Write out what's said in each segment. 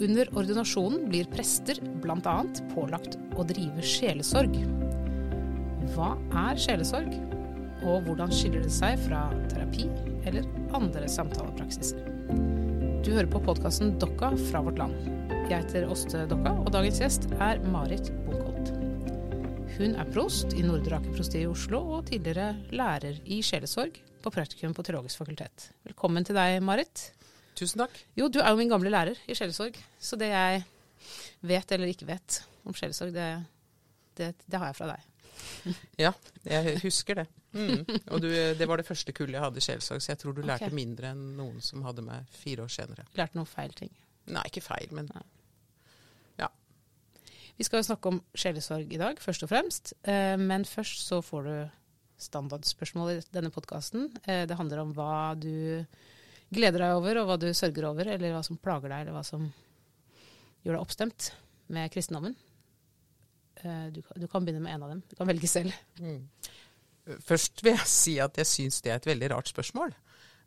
Under ordinasjonen blir prester bl.a. pålagt å drive sjelesorg. Hva er sjelesorg, og hvordan skiller det seg fra terapi eller andre samtalepraksiser? Du hører på podkasten Dokka fra vårt land. Jeg heter Åste Dokka, og dagens gjest er Marit Bunkholt. Hun er prost i Nordre Aker prosti i Oslo og tidligere lærer i sjelesorg på praktikum på Teologisk fakultet. Velkommen til deg, Marit. Tusen takk. Jo, du er jo min gamle lærer i sjelesorg, så det jeg vet eller ikke vet om sjelesorg, det, det, det har jeg fra deg. Ja, jeg husker det. Mm. Og du, det var det første kullet jeg hadde i sjelesorg, så jeg tror du lærte mindre enn noen som hadde meg fire år senere. Lærte noen feil ting. Nei, ikke feil, men ja. Vi skal jo snakke om sjelesorg i dag, først og fremst. Eh, Men først så får du standardspørsmål i denne podkasten. Det handler om hva du gleder deg over, og hva du sørger over, eller hva som plager deg, eller hva som gjør deg oppstemt med kristendommen. Eh, Du, du kan begynne med en av dem. Du kan velge selv. mm. Først vil jeg si at jeg syns det er et veldig rart spørsmål.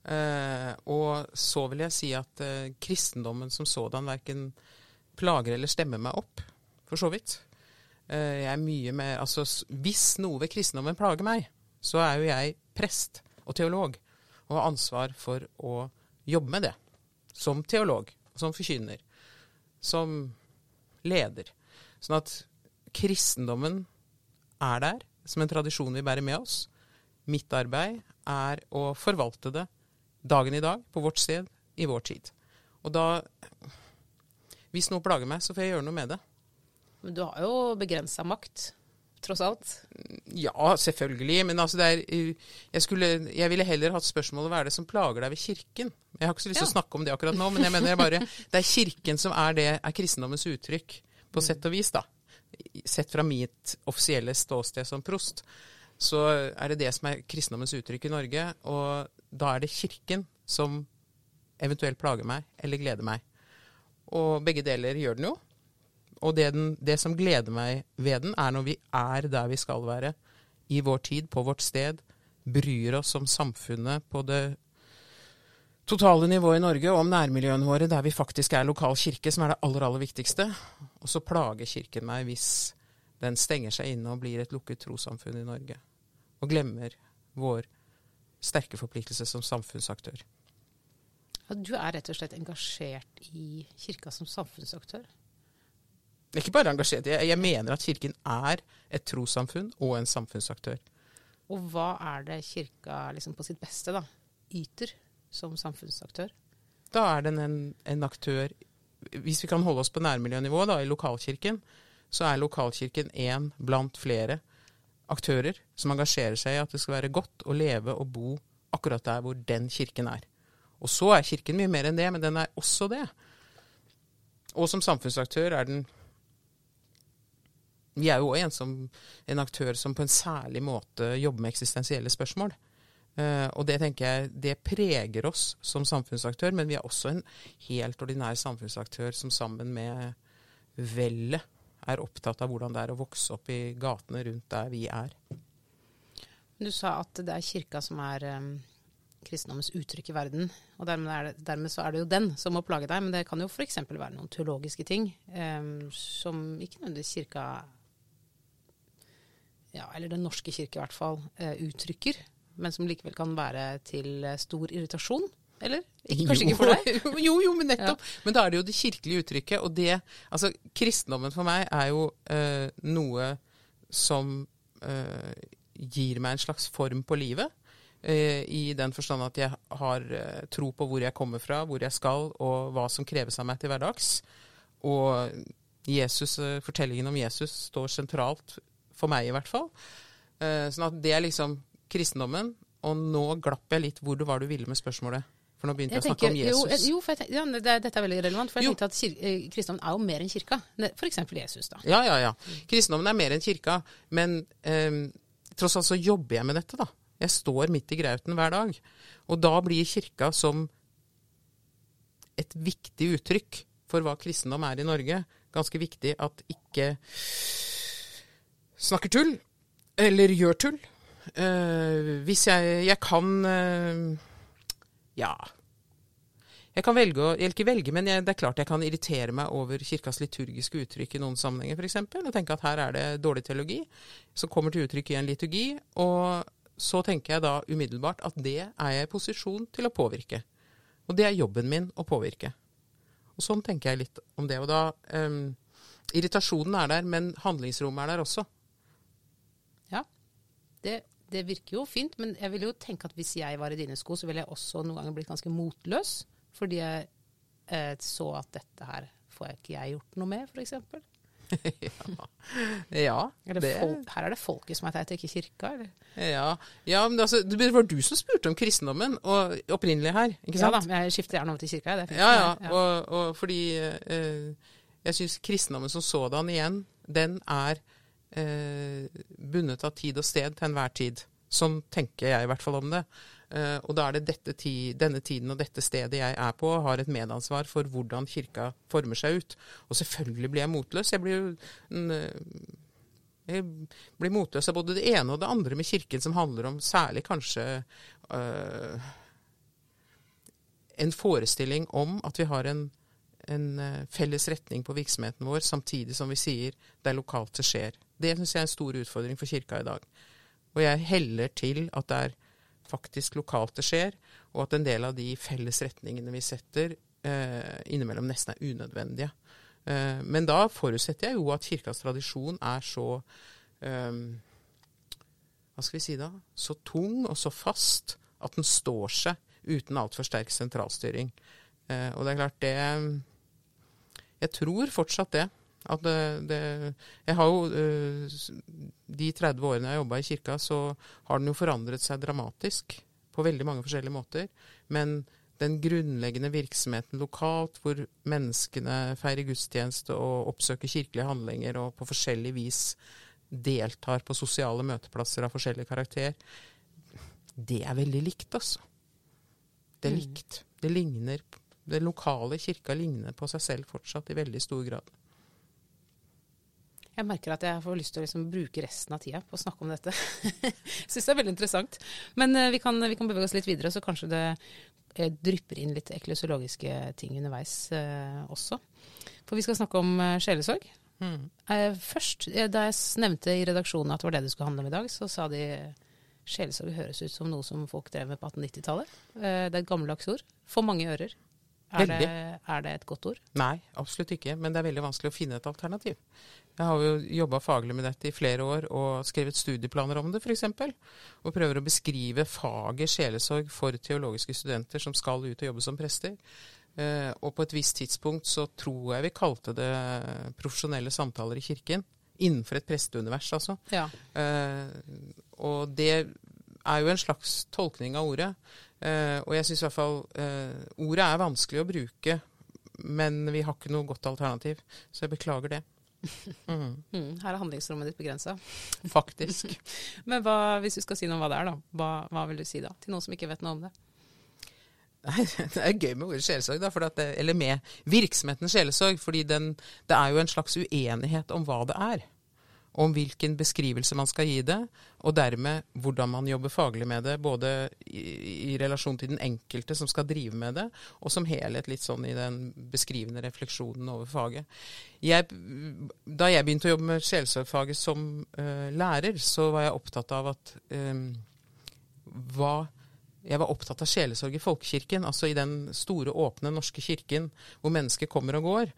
Uh, og så vil jeg si at uh, kristendommen som sådan verken plager eller stemmer meg opp, for så vidt. Uh, jeg er mye mer Altså, hvis noe ved kristendommen plager meg, så er jo jeg prest og teolog og har ansvar for å jobbe med det. Som teolog, som forkynner, som leder. Sånn at kristendommen er der som en tradisjon vi bærer med oss. Mitt arbeid er å forvalte det dagen i dag, på vårt sted, i vår tid. Og da Hvis noe plager meg, så får jeg gjøre noe med det. Men du har jo begrensa makt, tross alt. Ja, selvfølgelig. Men altså er eh, jeg, skulle, jeg ville heller hatt spørsmålet hva er det som plager deg ved Kirken? Jeg har ikke så lyst til å snakke om det akkurat nå, men jeg mener bare det er Kirken som er det, er kristendommens uttrykk, på sett og vis, da. Sett fra mitt offisielle ståsted som prost, så er det det som er kristendommens uttrykk i Norge. Og da er det Kirken som eventuelt plager meg, eller gleder meg. Og begge deler gjør den jo. Og det, den, det som gleder meg ved den, er når vi er der vi skal være, i vår tid, på vårt sted, bryr oss om samfunnet på det totale nivået i Norge, og om nærmiljøene våre, der vi faktisk er lokal kirke, som er det aller, aller viktigste. Og så plager Kirken meg hvis den stenger seg inne og blir et lukket trossamfunn i Norge, og glemmer vår sterke forpliktelse som samfunnsaktør. Du er rett og slett engasjert i kirka som samfunnsaktør. Ikke bare engasjert, jeg, jeg mener at Kirken er et trossamfunn og en samfunnsaktør. Og hva er det kirka liksom på sitt beste da, yter som samfunnsaktør? Da er den en, en aktør Hvis vi kan holde oss på nærmiljønivå, da, i lokalkirken, så er lokalkirken én blant flere aktører som engasjerer seg i at det skal være godt å leve og bo akkurat der hvor den kirken er. Og så er kirken mye mer enn det, men den er også det. Og som samfunnsaktør er den Vi er jo en, som, en aktør som på en særlig måte jobber med eksistensielle spørsmål. Uh, og det tenker jeg, det preger oss som samfunnsaktør, men vi er også en helt ordinær samfunnsaktør som sammen med vellet er opptatt av hvordan det er å vokse opp i gatene rundt der vi er. Du sa at det er kirka som er um, kristendommens uttrykk i verden. Og dermed, er det, dermed så er det jo den som må plage deg. Men det kan jo f.eks. være noen teologiske ting um, som ikke nødvendigvis kirka ja, eller Den norske kirke i hvert fall, eh, uttrykker, men som likevel kan være til eh, stor irritasjon. Eller? Ikke, kanskje ikke for deg? jo, jo, men nettopp. Men da er det jo det kirkelige uttrykket. Og det Altså, kristendommen for meg er jo eh, noe som eh, gir meg en slags form på livet. Eh, I den forstand at jeg har eh, tro på hvor jeg kommer fra, hvor jeg skal, og hva som kreves av meg til hverdags. Og Jesus, fortellingen om Jesus står sentralt, for meg i hvert fall. Eh, sånn at det er liksom kristendommen. Og nå glapp jeg litt hvor det var du ville med spørsmålet. For nå begynte jeg, å snakke om Jesus. Jo, jo jeg tenker, ja, det, dette er veldig relevant. For jeg Jo. tenkte at kir eh, kristendommen er jo mer enn kirka. F.eks. Jesus, da. Ja, ja, ja. Kristendommen er mer enn kirka. Men eh, tross alt så jobber jeg med dette, da. Jeg står midt i grauten hver dag. Og da blir kirka som et viktig uttrykk for hva kristendom er i Norge. Ganske viktig at ikke snakker tull, eller gjør tull. Uh, hvis jeg Jeg kan uh, Ja. jeg kan velge å, ikke velge, men jeg, det er klart jeg kan irritere meg over kirkas liturgiske uttrykk i noen sammenhenger, f.eks. Og tenke at her er det dårlig teologi som kommer til uttrykk i en liturgi. Og så tenker jeg da umiddelbart at det er jeg i posisjon til å påvirke. Og det er jobben min å påvirke. Og sånn tenker jeg litt om det. Og da um, Irritasjonen er der, men handlingsrommet er der også. Det, det, virker jo fint, men jeg vil jo tenke at hvis jeg var i dine sko, så ville jeg også noen ganger blitt ganske motløs. Fordi jeg eh, så at dette her får jeg ikke jeg gjort noe med, f.eks. ja. ja det... her er det folket som er teit, ikke kirka? eller? Ja, ja men altså, det var du som spurte om kristendommen og opprinnelig her, ikke sant? Ja da, jeg skifter gjerne over til kirka. Det ja, ja, ja. Og, og fordi eh, jeg syns kristendommen som sådan igjen, den er eh, bundet av tid og sted til enhver tid. Sånn tenker jeg i hvert fall om det. Eh, og da er det ti, denne tiden og dette stedet jeg er på, har et medansvar for hvordan kirka former seg ut. Og selvfølgelig blir jeg motløs. Jeg blir jo eh, jeg blir motløs av både det ene og det andre med Kirken, som handler om særlig kanskje øh, en forestilling om at vi har en en eh, felles retning på virksomheten vår, samtidig som vi sier det er lokalt det skjer. Det syns jeg er en stor utfordring for kirka i dag. Og jeg heller til at det er faktisk lokalt det skjer, og at en del av de felles retningene vi setter, eh, innimellom nesten er unødvendige. Eh, men da forutsetter jeg jo at kirkas tradisjon er så eh, Hva skal vi si da? Så tung og så fast at den står seg uten altfor sterk sentralstyring. Eh, og det er klart, det jeg tror fortsatt det. At det, det Jeg har jo eh, De 30 årene jeg har jobba i kirka, så har den jo forandret seg dramatisk på veldig mange forskjellige måter. Men den grunnleggende virksomheten lokalt, hvor menneskene feirer gudstjeneste og oppsøker kirkelige handlinger og på forskjellig vis deltar på sosiale møteplasser av forskjellig karakter, det er veldig likt, altså. Det er mm. likt. Det ligner den lokale kirka ligner på seg selv fortsatt i veldig stor grad. Jeg merker at jeg får lyst til å liksom bruke resten av tida på å snakke om dette. Syns det er veldig interessant. Men uh, vi, kan, vi, kan, bevege oss litt videre, så kanskje det uh, drypper inn litt eklesiologiske ting underveis eh, også. For vi skal snakke om sjelesorg. Mm. først, da jeg nevnte i redaksjonen at det var det det skulle handle om i dag, så sa de sjelesorg høres ut som noe som folk drev med på 1890-tallet. det er et gammeldags ord. For mange ører. Er det, er det, et godt ord? Nei, absolutt ikke. Men det er veldig vanskelig å finne et alternativ. Jeg har jo jobba faglig med dette i flere år og skrevet studieplaner om det, f.eks. Og prøver å beskrive faget sjelesorg for teologiske studenter som skal ut og jobbe som prester. Eh, og på et visst tidspunkt så tror jeg vi kalte det profesjonelle samtaler i kirken. Innenfor et presteunivers, altså. Ja. Eh, og det er jo en slags tolkning av ordet. Uh, og jeg syns i hvert fall ordet er vanskelig å bruke, men vi har ikke noe godt alternativ. Så jeg beklager det. Mm. Mm, her er handlingsrommet ditt begrensa. Faktisk. men hva, hvis du skal si noe om hva det er, da, hva, hva, vil du si da? Til noen som ikke vet noe om det? Nei, Det er gøy med ordet sjelesorg, eller med virksomheten sjelesorg. fordi den, det er jo en slags uenighet om hva det er om hvilken beskrivelse man skal gi det, og dermed hvordan man jobber faglig med det, både i, i, relasjon til den enkelte som skal drive med det, og som helhet litt sånn i den beskrivende refleksjonen over faget. Jeg, da jeg begynte å jobbe med sjelesorgfaget som uh, lærer, så var jeg opptatt av at um, hva jeg var opptatt av sjelesorg i folkekirken, altså i den store, åpne norske kirken hvor mennesker kommer og går.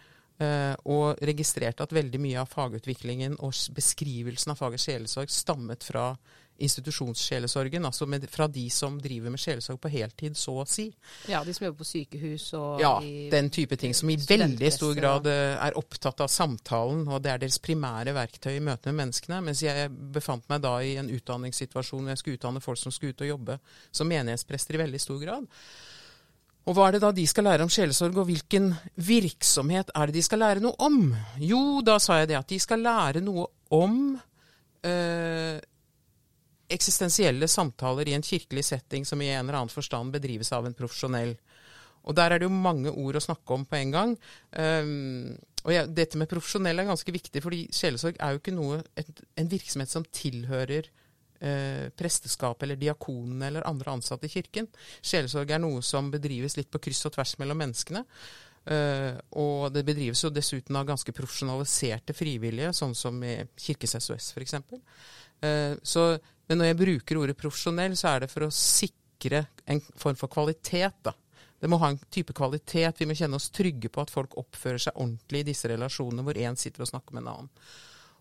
Uh, og registrerte at veldig mye av fagutviklingen og beskrivelsen av faget sjelesorg stammet fra institusjonssjelesorgen, altså med, fra de som driver med sjelesorg på heltid, så å si. Ja, de som jobber på sykehus og Ja, den type ting. Som i veldig stor grad uh, er opptatt av samtalen, og det er deres primære verktøy i møte med menneskene. Mens jeg befant meg da i en utdanningssituasjon hvor jeg skulle utdanne folk som skulle ut og jobbe som menighetsprester i veldig stor grad. Og hva er det da de skal lære om sjelesorg, og hvilken virksomhet er det de skal lære noe om? Jo, da sa jeg det at de skal lære noe om øh, eksistensielle samtaler i en kirkelig setting som i en eller annen forstand bedrives av en profesjonell. Og der er det jo mange ord å snakke om på en gang. Um, og ja, dette med profesjonell er ganske viktig, fordi sjelesorg er jo ikke noe, en virksomhet som tilhører eh, presteskapet eller diakonene eller andre ansatte i kirken. Sjelesorg er noe som bedrives litt på kryss og tvers mellom menneskene. Eh, og det bedrives jo dessuten av ganske profesjonaliserte frivillige, sånn som i Kirkes SOS f.eks. Eh, men når jeg bruker ordet profesjonell, så er det for å sikre en form for kvalitet. da. Det må ha en type kvalitet. Vi må kjenne oss trygge på at folk oppfører seg ordentlig i disse relasjonene hvor én sitter og snakker med en annen.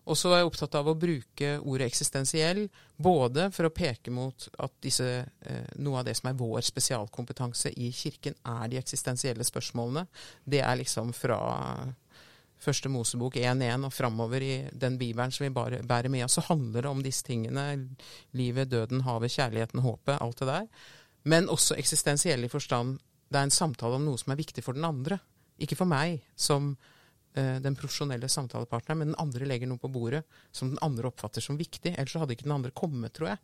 Og så var jeg opptatt av å bruke ordet eksistensiell, både for å peke mot at disse, eh, noe av det som er vår spesialkompetanse i Kirken, er de eksistensielle spørsmålene. Det er liksom fra første Mosebok 1.1 og framover i den bibelen som vi bare bærer med oss, så handler det om disse tingene. Livet, døden, havet, kjærligheten, håpet, alt det der. Men også eksistensiell i forstand det er en samtale om noe som er viktig for den andre. Ikke for meg som den profesjonelle samtalepartneren, men den andre legger noe på bordet som den andre oppfatter som viktig. Ellers hadde ikke den andre kommet, tror jeg.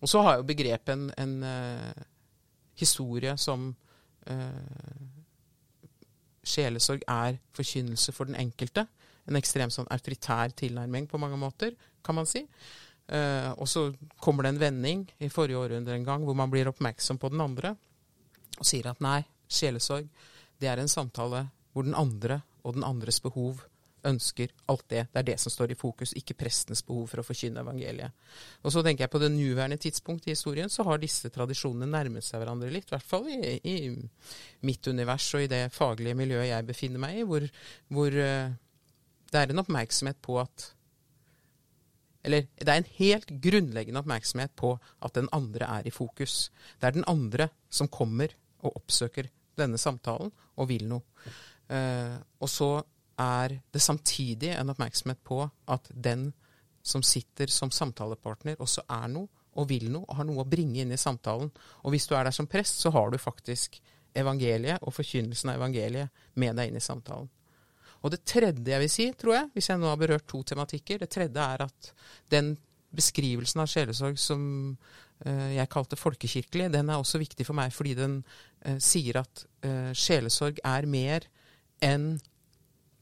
Og så har jo begrepet en, en uh, historie som uh, Sjelesorg er forkynnelse for den enkelte. En ekstremt sånn autoritær tilnærming på mange måter, kan man si. Uh, og så kommer det en vending i forrige århundre en gang hvor man blir oppmerksom på den andre og sier at nei, sjelesorg, det er en samtale hvor den andre og den andres behov, ønsker, alt det. Det er det som står i fokus, ikke prestens behov for å forkynne evangeliet. Og så tenker jeg På det nåværende tidspunkt i historien så har disse tradisjonene nærmet seg hverandre litt. I hvert fall i, i mitt univers og i det faglige miljøet jeg befinner meg i, hvor, hvor uh, det er en oppmerksomhet på at eller det er en helt grunnleggende oppmerksomhet på at den andre er i fokus. Det er den andre som kommer og oppsøker denne samtalen og vil noe. Eh, og så er det samtidig en oppmerksomhet på at den som sitter som samtalepartner, også er noe og vil noe og har noe å bringe inn i samtalen. Og hvis du er der som prest, så har du faktisk evangeliet og forkynnelsen av evangeliet med deg inn i samtalen. Og det tredje jeg vil si, tror jeg, hvis jeg nå har berørt to tematikker, det tredje er at den beskrivelsen av sjelesorg som eh, jeg kalte folkekirkelig, den er også viktig for meg fordi den eh, sier at eh, sjelesorg er mer enn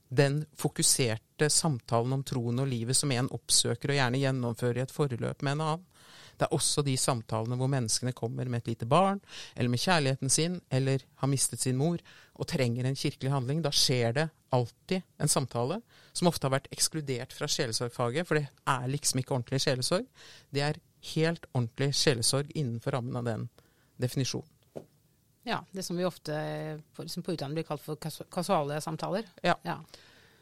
den fokuserte samtalen om troen og livet som en oppsøker og gjerne gjennomfører i et forløp med en annen. Det er også de samtalene hvor menneskene kommer med et lite barn, eller med kjærligheten sin, eller har mistet sin mor, og trenger en kirkelig handling. Da skjer det alltid en samtale, som ofte har vært ekskludert fra sjelesorgfaget, for det er liksom ikke ordentlig sjelesorg. Det er helt ordentlig sjelesorg innenfor rammen av den definisjonen. Ja, det som vi ofte liksom på utdanning blir kalt for kasuale samtaler. Ja. ja.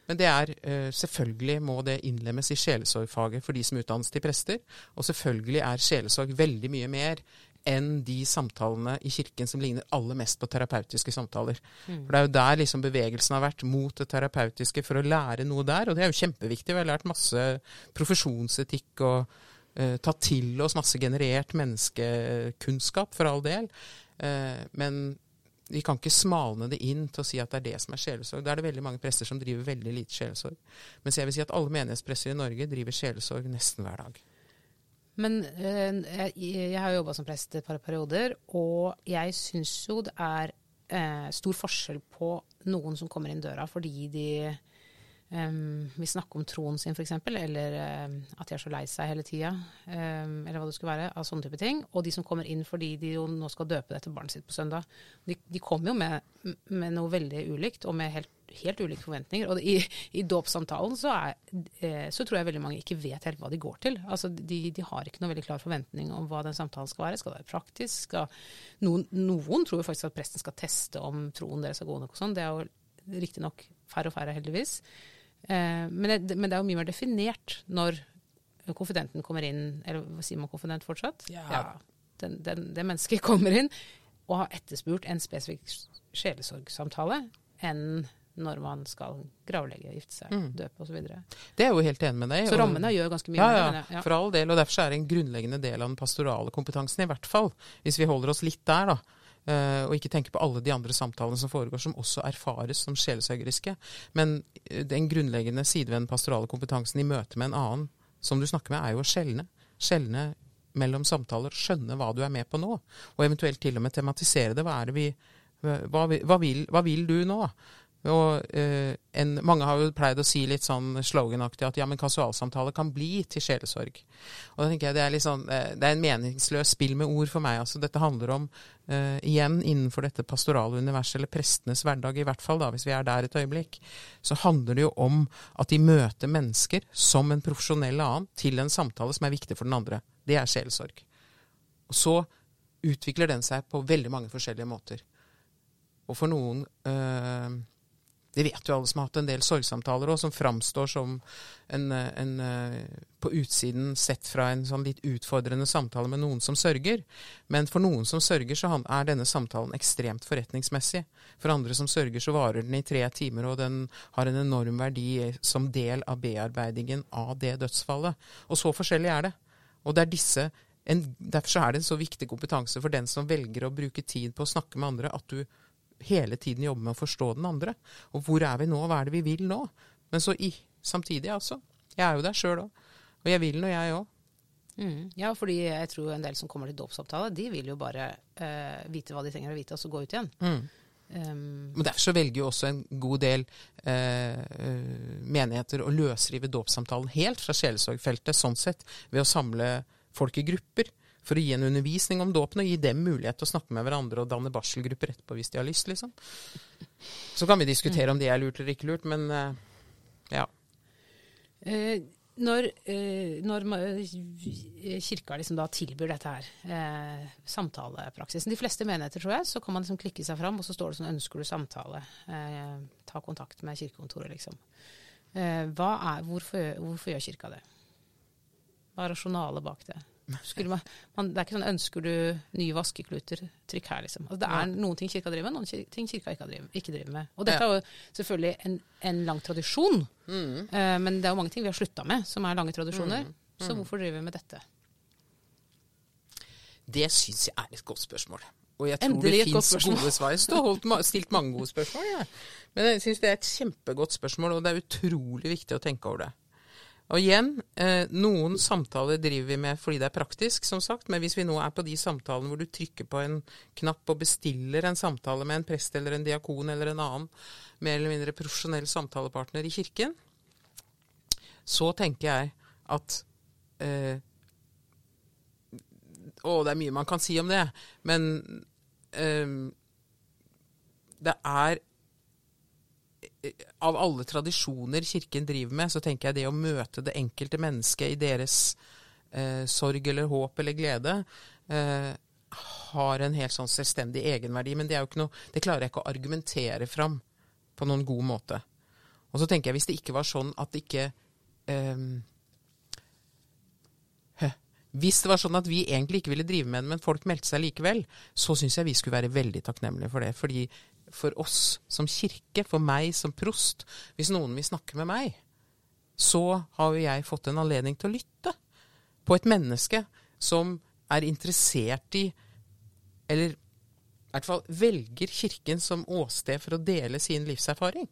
Men det er uh, selvfølgelig må det innlemmes i sjelesorgfaget for de som utdannes til prester. Og selvfølgelig er sjelesorg veldig mye mer enn de samtalene i kirken som ligner aller mest på terapeutiske samtaler. Mm. For det er jo der liksom bevegelsen har vært mot det terapeutiske for å lære noe der. Og det er jo kjempeviktig. Vi har lært masse profesjonsetikk og uh, tatt til oss masse generert menneskekunnskap, for all del. Eh, men vi kan ikke smalne det inn til å si at det er det som er sjelesorg. Da er det veldig mange prester som driver veldig lite sjelesorg. Mens jeg vil si at alle menighetspresser i Norge driver sjelesorg nesten hver dag. Men øh, jeg, jeg, har jobba som prest et par perioder, og jeg syns jo det er øh, stor forskjell på noen som kommer inn døra fordi de um, vi snakker om troen sin, f.eks., eller um, at de er så lei seg hele tida, um, eller hva det skulle være, av sånne type ting. Og de som kommer inn fordi de jo nå skal døpe dette barnet sitt på søndag. De, de kommer jo med, med, noe veldig ulikt, og med helt, helt ulike forventninger. Og i, i dåpssamtalen så, eh, så, tror jeg veldig mange ikke vet helt hva de går til. Altså de, de, har ikke noe veldig klar forventning om hva den samtalen skal være. Skal det være praktisk? Skal, noen, noen tror faktisk at presten skal teste om troen deres er god nok og sånn. Det er jo riktignok færre og færre, heldigvis. Eh, men, det, men, det, er jo mye mer definert når konfidenten kommer inn, eller sier man konfident fortsatt? Ja. ja den, den, det mennesket kommer inn og har etterspurt en spesifikk sjelesorgsamtale enn når man skal gravlegge, gifte seg, mm. døpe osv. Det er jeg jo helt enig med deg. Så rammene gjør ganske mye. Ja, ja, ja, for all del. Og derfor er det en grunnleggende del av den pastorale kompetansen, i hvert fall. Hvis vi holder oss litt der, da. Uh, og ikke tenke på alle de andre samtalene som foregår, som også erfares som sjelesørgeriske. Men uh, den grunnleggende side ved den pastorale kompetansen i møte med en annen som du snakker med, er jo å skjelne. Skjelne mellom samtaler, skjønne hva du er med på nå. Og eventuelt til og med tematisere det. Hva, er det vi, hva, hva, vil, hva vil, du nå? Og eh, en, mange har jo pleid å si litt sånn sloganaktig at ja, men kasualsamtale kan bli til sjelesorg. Og da tenker jeg det er litt sånn, eh, det er en meningsløs spill med ord for meg. altså Dette handler om, eh, igjen innenfor dette pastorale universet, eller prestenes hverdag i hvert fall, da, hvis vi er der et øyeblikk, så handler det jo om at de møter mennesker som en profesjonell annen til en samtale som er viktig for den andre. Det er sjelesorg. Og så utvikler den seg på veldig mange forskjellige måter. Og for noen det vet jo alle som har hatt en del sorgsamtaler òg, som framstår som en, en, eh, på utsiden sett fra en sånn litt utfordrende samtale med noen som sørger. Men for noen som sørger, så er denne samtalen ekstremt forretningsmessig. For andre som sørger, så varer den i tre timer, og den har en enorm verdi som del av bearbeidingen av det dødsfallet. Og så forskjellig er det. Og det er disse en, Derfor er det en så viktig kompetanse for den som velger å bruke tid på å snakke med andre, at du hele tiden jobbe med å forstå den andre. Og hvor er vi nå, hva er det vi vil nå? Men så i, samtidig, altså. Jeg er jo der sjøl òg. Og jeg vil nå, jeg òg. Mm. Ja, fordi jeg tror en del som kommer til dåpsopptale, de vil jo bare uh, vite hva de trenger å vite, og så gå ut igjen. Mm. Um, Men Derfor så velger jo også en god del eh, menigheter å løsrive dåpssamtalen helt fra sjelesorgfeltet, sånn sett, ved å samle folk i grupper for å gi en undervisning om dåpen og gi dem mulighet til å snakke med hverandre og danne barselgrupper etterpå hvis de har lyst, liksom. Så kan vi diskutere om det er lurt eller ikke lurt, men uh, ja. Eh, når, eh, når, kirka liksom tilbyr dette her, eh, samtalepraksisen De fleste menigheter, tror jeg, så kan man liksom klikke seg fram, og så står det sånn 'Ønsker du samtale?' Eh, ta kontakt med kirkekontoret, liksom. Eh, er, hvorfor, hvorfor gjør kirka det? Hva er rasjonalet bak det? Man, man, det er ikke sånn 'ønsker du nye vaskekluter', trykk her, liksom. Altså, det er noen ting kirka driver med, noen ting kirka ikke driver, ikke driver med. Og dette ja. er jo selvfølgelig en, en lang tradisjon, mm. uh, men det er jo mange ting vi har slutta med som er lange tradisjoner. Mm. Mm. Så hvorfor driver vi med dette? Det syns jeg er et godt spørsmål. Og jeg tror Endelig det fins gode svar. Du har stilt mange gode spørsmål. Ja. Men jeg syns det er et kjempegodt spørsmål, og det er utrolig viktig å tenke over det. Og igjen, eh, noen samtaler driver vi med fordi det er praktisk, som sagt. Men hvis vi nå er på de samtalene hvor du trykker på en knapp og bestiller en samtale med en prest eller en diakon eller en annen mer eller mindre profesjonell samtalepartner i kirken, så tenker jeg at eh, Å, det er mye man kan si om det. Men eh, det er av alle tradisjoner Kirken driver med, så tenker jeg det å møte det enkelte mennesket i deres eh, sorg eller håp eller glede, eh, har en helt sånn selvstendig egenverdi. Men det, noe, det, klarer jeg ikke å argumentere fram på noen god måte. Og så tenker jeg hvis det ikke var sånn at ikke eh, Hvis det var sånn at vi egentlig ikke ville drive med det, men folk meldte seg likevel, så syns jeg vi skulle være veldig takknemlige for det. Fordi for oss som kirke, for meg som prost, hvis noen vil snakke med meg, så har jo jeg fått en anledning til å lytte på et menneske som er interessert i, eller i hvert fall velger Kirken som åsted for å dele sin livserfaring.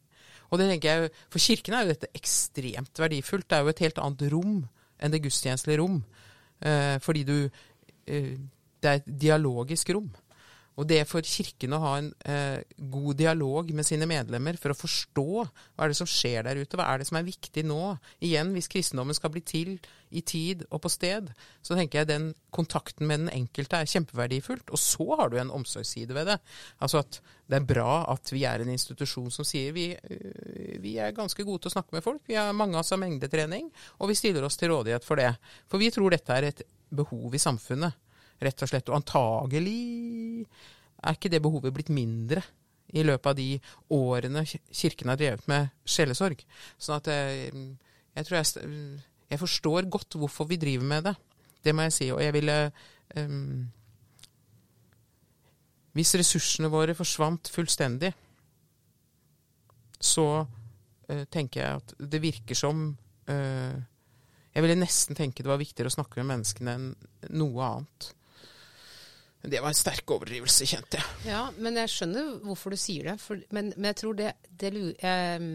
Og det tenker jeg, For Kirken er jo dette ekstremt verdifullt. Det er jo et helt annet rom enn det gudstjenestelige rom. Eh, fordi du eh, Det er et dialogisk rom. Og det for Kirken å ha en eh, god dialog med sine medlemmer for å forstå hva er det som skjer der ute, hva er det som er viktig nå. Igjen, hvis kristendommen skal bli til i tid og på sted, så tenker jeg den kontakten med den enkelte er kjempeverdifullt. Og så har du en omsorgsside ved det. Altså at det er bra at vi er en institusjon som sier vi, eh, vi er ganske gode til å snakke med folk. Vi har mange av oss har mengdetrening, og vi stiller oss til rådighet for det. For vi tror dette er et behov i samfunnet rett og slett. Og antagelig er ikke det behovet blitt mindre i løpet av de årene Kirken har drevet med sjelesorg. Sånn at jeg, eh, jeg tror jeg, jeg forstår godt hvorfor vi driver med det. Det må jeg si. Og jeg ville um, Hvis ressursene våre forsvant fullstendig, så uh, tenker jeg at det virker som uh, Jeg ville nesten tenke det var viktigere å snakke med menneskene enn noe annet. Det var en sterk overdrivelse, kjente jeg. Ja, men jeg skjønner hvorfor du sier det. For, men, men, jeg tror det, det eh,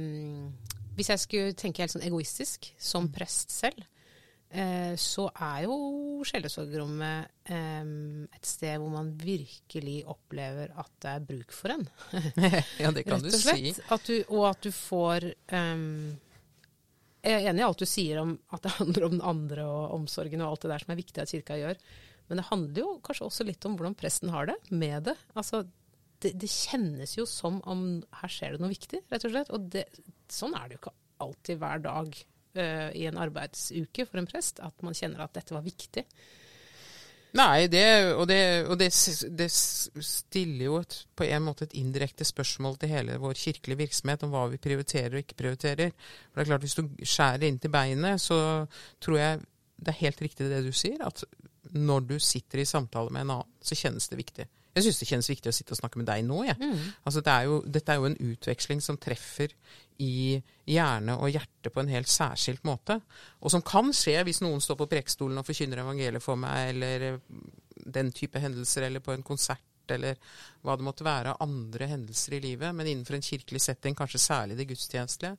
Hvis jeg skulle tenke helt sånn egoistisk, som mm. prest selv, eh, så er jo sjelesorgrommet eh, et sted hvor man virkelig opplever at det er bruk for en. ja, det kan du si. At du, og at du får ehm, Jeg er enig i alt du sier om at det handler om den andre og omsorgen og alt det der som er viktig at kirka gjør. Men det handler jo kanskje også litt om hvordan presten har det med det. Altså, det, det kjennes jo som om her skjer det noe viktig, rett og slett. Og det, sånn er det jo ikke alltid hver dag uh, i en arbeidsuke for en prest, at man kjenner at dette var viktig. Nei, det, og, det, og det, det stiller jo et, på en måte et indirekte spørsmål til hele vår kirkelige virksomhet om hva vi prioriterer og ikke prioriterer. For det er klart, Hvis du skjærer inn til beinet, så tror jeg det er helt riktig det du sier, at når du sitter i samtale med en annen, så kjennes det viktig. Jeg syns det kjennes viktig å sitte og snakke med deg nå. Jeg. Altså, det er jo, dette er jo en utveksling som treffer i hjerne og hjerte på en helt særskilt måte. Og som kan skje hvis noen står på prekestolen og forkynner evangeliet for meg, eller eh, den type hendelser, eller på en konsert, eller hva det måtte være av andre hendelser i livet. Men innenfor en kirkelig setting, kanskje særlig det gudstjenestelige.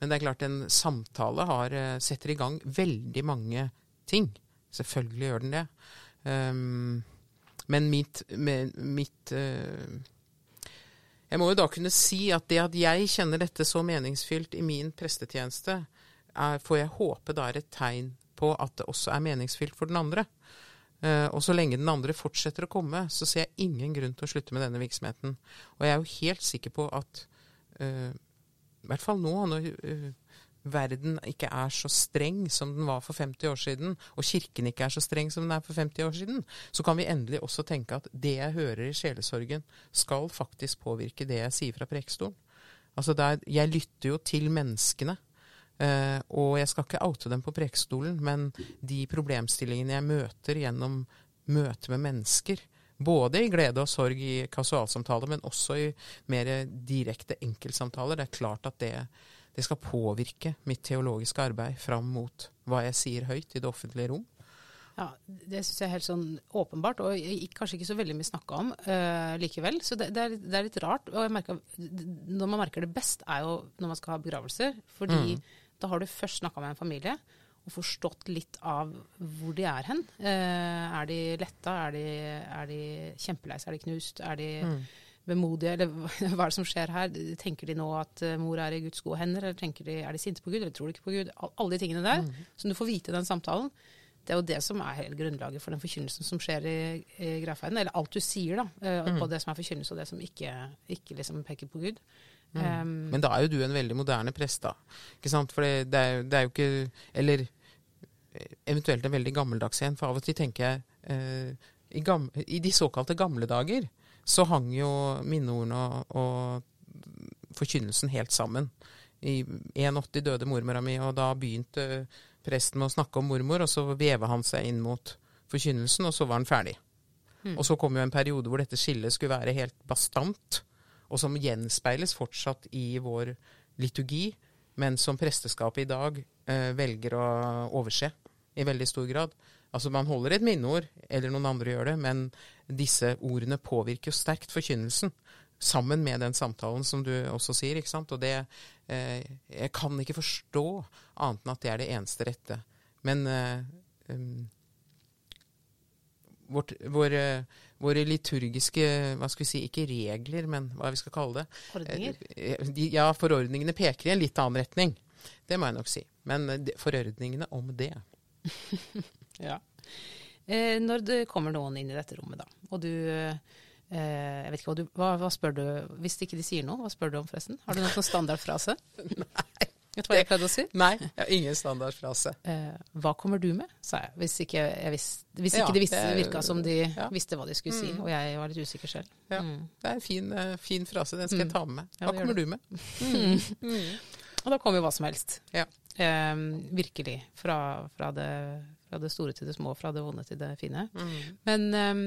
Men det er klart en samtale har, eh, setter i gang veldig mange ting. Selvfølgelig gjør den det. Um, men mitt, med, mitt uh, Jeg må jo da kunne si at det at jeg kjenner dette så meningsfylt i min prestetjeneste, er, får jeg håpe da er et tegn på at det også er meningsfylt for den andre. Uh, og så lenge den andre fortsetter å komme, så ser jeg ingen grunn til å slutte med denne virksomheten. Og jeg er jo helt sikker på at uh, i hvert fall nå, når verden ikke er så streng som den var for 50 år siden, og kirken ikke er så streng som den er for 50 år siden, så kan vi endelig også tenke at det jeg hører i sjelesorgen, skal faktisk påvirke det jeg sier fra prekestolen. Altså jeg lytter jo til menneskene. eh, og jeg skal ikke oute dem på prekestolen, men de problemstillingene jeg møter gjennom møte med mennesker, både i glede og sorg i kasualsamtaler, men også i mer direkte enkeltsamtaler, det er klart at det, det skal påvirke mitt teologiske arbeid fram mot hva jeg sier høyt i det offentlige rom. Ja, Det syns jeg er helt sånn åpenbart, og kanskje ikke så veldig mye snakka om uh, likevel. Så det, det, er, det er litt rart. Og jeg merker, når man merker det best, er jo når man skal ha begravelser. Fordi da har du først snakka med en familie og forstått litt av hvor de er hen. Uh, er de letta? Er de, er de kjempelei seg? Er de knust? Er de vemodige? Eller hva er det som skjer her? Tenker de nå at eh, mor er i Guds gode hender? Eller tenker de, er de sinte på Gud, eller tror de ikke på Gud? Al- Alle de tingene der som du får vite i den samtalen. Det er jo det som er hele grunnlaget for den forkynnelsen som skjer i, i Grafheiden. Eller alt du sier, da. Mm. På det som er forkynnelse, og det som ikke, ikke liksom peker på Gud. Um, Men da er jo du en veldig moderne prest, da. Ikke sant? For det, det, er, det er jo ikke Eller eh, eventuelt en veldig gammeldags en, for av og til tenker jeg eh, i, gamle, I de såkalte gamle dager så hang jo minneordene og, og forkynnelsen helt sammen. I 81 døde mormora mi, og da begynte presten med å snakke om mormor, og så veva han seg inn mot forkynnelsen, og så var han ferdig. Og så kom jo en periode hvor dette skillet skulle være helt bastant, og som gjenspeiles fortsatt i vår liturgi, men som presteskapet i dag eh, velger å overse i veldig stor grad. Altså Man holder et minneord, eller noen andre gjør det, men disse ordene påvirker jo sterkt forkynnelsen. Sammen med den samtalen som du også sier. ikke sant? Og det eh, Jeg kan ikke forstå annet enn at det er det eneste rette. Men eh, um, vårt, våre, våre liturgiske hva skal vi si, Ikke regler, men hva vi skal kalle det. Ordninger? Eh, De, ja, forordningene peker i en litt annen retning. Det må jeg nok si. Men eh, de- forordningene om det Ja. Eh, når det kommer noen inn i dette rommet, da, og du eh, Jeg vet ikke hva du hva, hva spør du Hvis ikke de sier noe, hva spør du om forresten? Har du noen sånn standardfrase? Nei. Vet du hva jeg pleide å si? Nei, jeg har ingen standardfrase. Eh, hva kommer du med, sa jeg. Hvis ikke, jeg visst, hvis ikke vis, det visste, virka som de ja. visste hva de skulle si, og jeg var litt usikker selv. Ja, Mm. Det er en fin, eh, fin frase. Den skal jeg ta med meg. Hva kommer du med? Og da kommer jo hva som helst. Ja. Eh, virkelig. Fra, fra, det, fra det store til det små, fra det vonde til det fine. Mm. Men, um,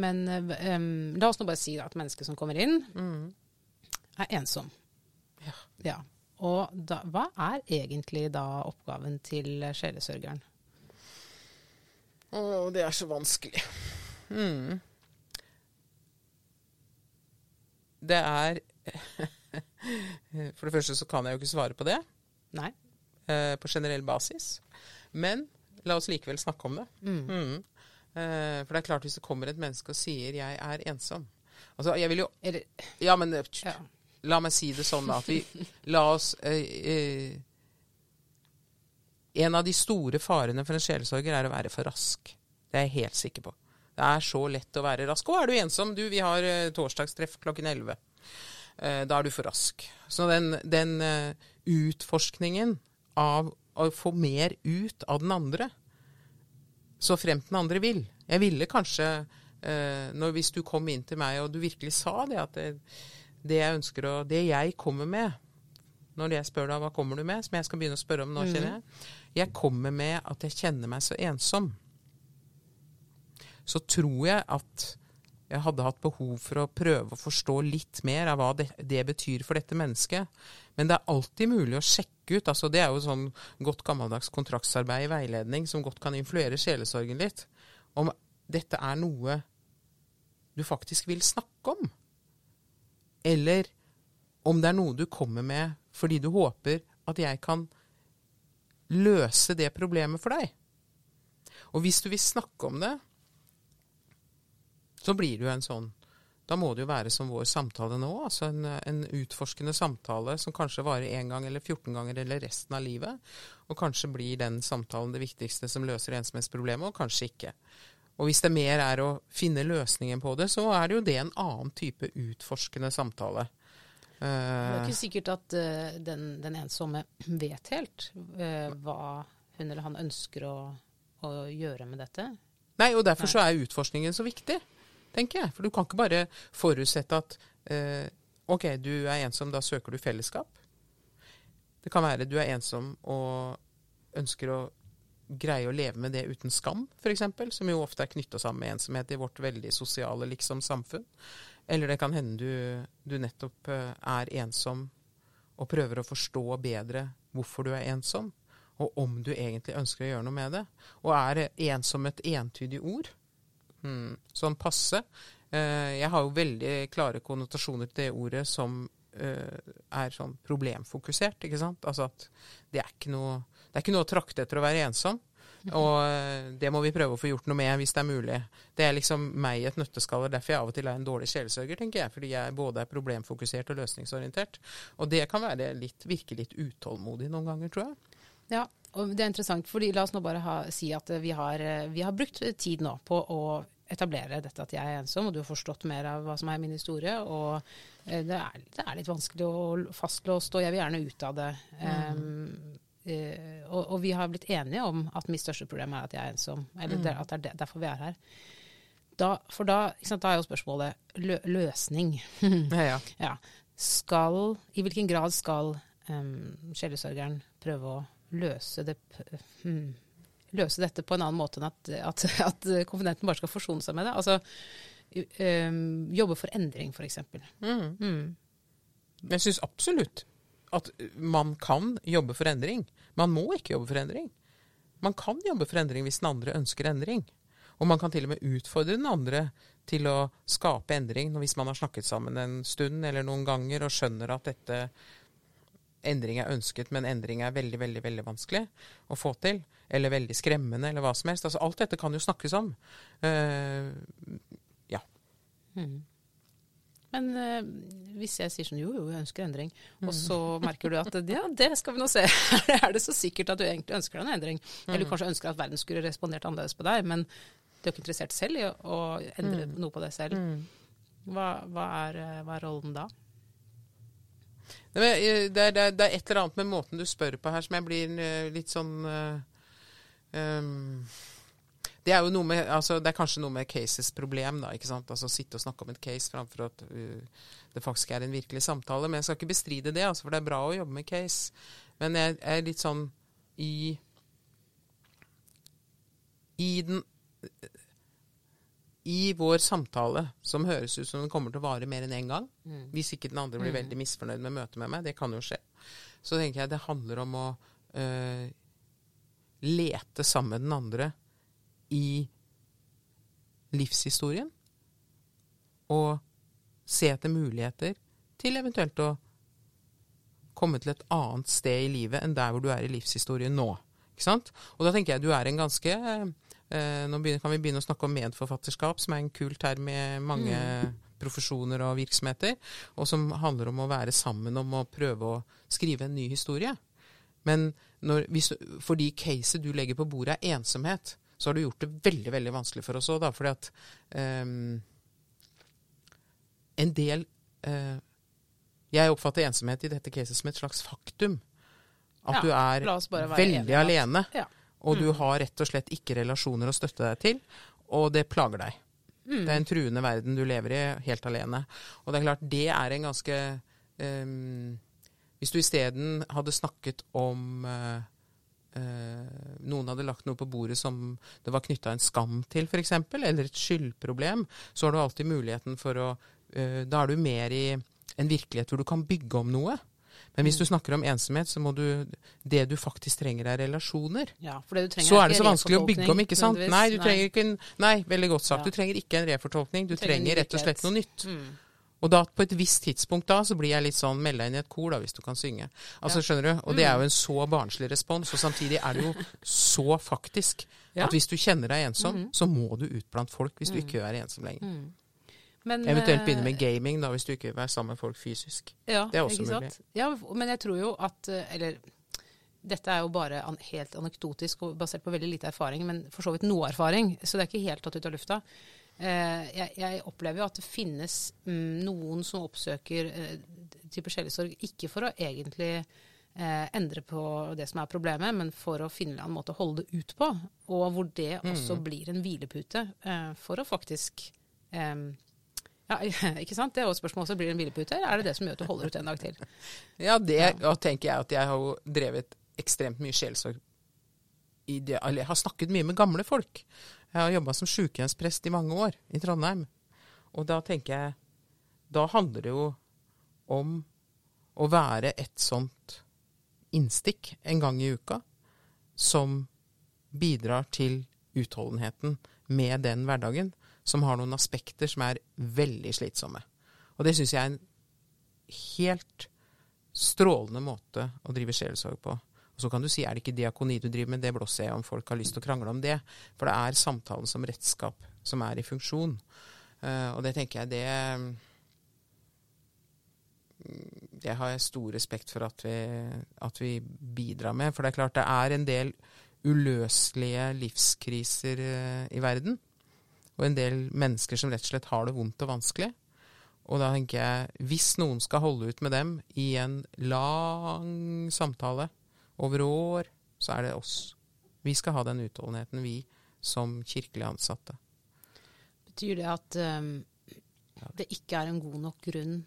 men um, la oss nå bare si da, at mennesket som kommer inn, Mm. er ensom. Ja. Ja. Og da, hva er egentlig da oppgaven til sjelesørgeren? Å, det er så vanskelig. Mm. Det er For det første så kan jeg jo ikke svare på det Nei? eh, på generell basis. Men la oss likevel snakke om det. Mm. Eh, for det er klart, hvis det kommer et menneske og sier 'jeg er ensom' Altså, jeg vil jo Ja, men eh, ja. La meg si det sånn at vi la oss eh, eh, En av de store farene for en sjelesorger er å være for rask. Det er jeg helt sikker på. Det er så lett å være rask. 'Å, er du ensom?' Du, vi har eh, torsdagstreff klokken 11. Eh, da er du for rask. Så den, den utforskningen av å få mer ut av den andre, så fremt den andre vil. Jeg ville kanskje, eh, når, hvis du kom inn til meg og du virkelig sa det, at det, det jeg ønsker å Det jeg kommer med når jeg spør deg hva kommer du med, som jeg skal begynne å spørre om nå, kjenner jeg. Jeg kommer med at jeg kjenner meg så ensom. Så tror jeg at jeg hadde hatt behov for å prøve å forstå litt mer av hva det, det betyr for dette mennesket. Men det er alltid mulig å sjekke ut. altså Det er jo sånn godt gammeldags kontraktsarbeid i veiledning som godt kan influere sjelesorgen litt. Om dette er noe du faktisk vil snakke om. Eller om det er noe du kommer med fordi du håper at jeg kan løse det problemet for deg. Og hvis du vil snakke om det, så blir det jo en sånn Da må det jo være som vår samtale nå, altså en, en utforskende samtale som kanskje varer én gang eller 14 ganger eller resten av livet. Og kanskje blir den samtalen det viktigste som løser ensomhetsproblemet, og kanskje ikke. Og hvis det mer er å finne løsningen på det, så er det jo det en annen type utforskende samtale. Det er Eh, ikke sikkert at eh, den, den ensomme vet helt eh, hva hun eller han ønsker å, å gjøre med dette. Nei, og derfor så er utforskningen så viktig, tenker jeg. For du kan ikke bare forutsette at eh, OK, du er ensom, da søker du fellesskap. Det kan være du er ensom og ønsker å greie å leve med det uten skam, f.eks., som jo ofte er knytta sammen med ensomhet i vårt veldig sosiale liksom samfunn. Eller det kan hende du, du nettopp eh, er ensom og prøver å forstå bedre hvorfor du er ensom, og om du egentlig ønsker å gjøre noe med det. Og er ensom et entydig ord? Hmm, sånn passe. Eh, jeg har jo veldig klare konnotasjoner til det ordet som eh, er sånn problemfokusert, ikke sant. Altså at det er ikke noe, det er ikke noe å trakte etter å være ensom. Og eh, det må vi prøve å få gjort noe med hvis det er mulig. Det er liksom meg i et nøtteskall. Derfor jeg av og til er en dårlig sjelesørger, tenker jeg. Fordi jeg både er problemfokusert og løsningsorientert. Og det kan være litt, virke litt utålmodig noen ganger, tror jeg. Ja, og det er interessant, fordi la oss nå bare ha, si at vi har, eh, vi har brukt tid nå på å etablere dette at jeg er ensom, og du har forstått mer av hva som er min historie. Og eh, det er, det er litt vanskelig å fastlåst, og jeg vil gjerne ut av det. Um, eh, og, og vi har blitt enige om at mitt største problem er at jeg er ensom. Eller mm. at det er derfor vi er her. Da, for da, sant, da er jo spørsmålet lø, løsning. Ja, ja. Ja. Skal, I hvilken grad skal um, sjelesørgeren prøve å løse, det, hmm, løse dette på en annen måte enn at, at, at konfidenten bare skal forsone seg med det? Altså um, jobbe for endring, f.eks. Mm. Mm. Jeg syns absolutt at man kan jobbe for endring. Man må ikke jobbe for endring. Man kan jobbe for endring hvis den andre ønsker endring. Og man kan til og med utfordre den andre til å skape endring hvis man har snakket sammen en stund eller noen ganger og skjønner at dette endring er ønsket, men endring er veldig, veldig veldig vanskelig å få til. Eller veldig skremmende, eller hva som helst. Altså, alt dette kan jo snakkes om. Uh, ja. Mm. Men eh, hvis jeg sier sånn jo, jo, jeg ønsker endring, og så merker du at ja, det skal vi nå se. er det så sikkert at du egentlig ønsker deg en endring? Eller du kanskje ønsker at verden skulle respondert annerledes på deg, men du er ikke interessert selv i å, å endre noe på deg selv. Hva, hva, er, eh, hva er rollen da? Eh, Det er, det, er, det er et eller annet med måten du spør på her som jeg blir eh, litt sånn uh, um, Det er med, altså det er kanskje noe med cases problem, da. ikke sant? Altså Sitte og snakke om et case framfor at uh, det faktisk er en virkelig samtale. Men jeg skal ikke bestride det, altså, for det er bra å jobbe med case. Men jeg er litt sånn i I den i vår samtale, som høres ut som den kommer til å vare mer enn én en gang, hvis ikke den andre blir veldig misfornøyd med møtet med meg, det kan jo skje, så tenker jeg det handler om å øh, lete sammen med den andre i livshistorien. Og se etter muligheter til eventuelt å komme til et annet sted i livet enn der hvor du er i livshistorien nå. Ikke sant? Og da tenker jeg du er en ganske eh, Nå begynner, kan vi begynne å snakke om medforfatterskap, som er en kul term i mange Mm. profesjoner og virksomheter, og som handler om å være sammen om å prøve å skrive en ny historie. Men når, hvis, fordi caset du legger på bordet er ensomhet, så har du gjort det veldig veldig vanskelig for oss òg, da. Fordi at um, en del uh, Jeg oppfatter ensomhet i dette caset som et slags faktum. At Ja, du er veldig alene. Ja. Og Mm. du har rett og slett ikke relasjoner å støtte deg til, og det plager deg. Mm. Det er en truende verden du lever i, helt alene. Og det er klart, det er en ganske um, Hvis du isteden hadde snakket om uh, Noen hadde lagt noe på bordet som det var knytta en skam til, f.eks., eller et skyldproblem, så har du alltid muligheten for å eh, Da er du mer i en virkelighet hvor du kan bygge om noe. Men hvis du snakker om ensomhet, så må du Det du faktisk trenger, er relasjoner. Ja, for det du trenger Så er det så vanskelig å bygge om, ikke sant? Nei, du trenger ikke en, nei, veldig godt sagt. Ja. Du trenger ikke en refortolkning. Du, Du trenger trenger, rett og slett noe nytt. Mm. Og da på et visst tidspunkt da, så blir jeg litt sånn Meld deg inn i et kor, da, hvis du kan synge. Altså, skjønner du? Og det er jo en så barnslig respons. Og samtidig er det jo så faktisk Ja. at hvis du kjenner deg ensom, så må du ut blant folk hvis du ikke vil være ensom lenger. Mm. Men, Eventuelt eh, begynne med gaming, da, hvis du ikke vil være sammen med folk fysisk. Ja, Det er også mulig. Ja, men jeg tror jo at eh, Eller dette er jo bare an helt anekdotisk og basert på veldig lite erfaring, men for så vidt noe erfaring, så det er ikke helt tatt ut av lufta. Eh, jeg, jeg opplever jo at det finnes mm, noen som oppsøker eh, type sjelesorg ikke for å egentlig eh, endre på det som er problemet, men for å finne en måte å holde det ut på. Og hvor det også blir en hvilepute eh, for å faktisk eh, ja, ikke sant? Det er jo et spørsmål Så Blir det en hvilepute, eller er det det som gjør at du holder ut en dag til? Ja, det ja. tenker jeg at jeg har jo drevet ekstremt mye sjelsorg i det, eller jeg har snakket mye med gamle folk. Jeg har jobba som sykehjemsprest i mange år i Trondheim. Og da tenker jeg Da handler det jo om å være et sånt innstikk en gang i uka som bidrar til utholdenheten med den hverdagen, som har noen aspekter som er veldig slitsomme. Og det syns jeg er en helt strålende måte å drive sjelesorg på. Og så kan du si er det ikke diakoni du driver med, det blåser jeg om folk har lyst til å krangle om det. For det er samtalen som redskap som er i funksjon. Uh, og det tenker jeg det Det har jeg stor respekt for at vi, at vi bidrar med. For det er klart det er en del uløselige livskriser eh, i verden. Og en del mennesker som rett og slett har det vondt og vanskelig. Og da tenker jeg, hvis noen skal holde ut med dem i en lang samtale over år, så er det oss. Vi skal ha den utholdenheten, vi som kirkelig ansatte. Betyr det at um, det ikke er en god nok grunn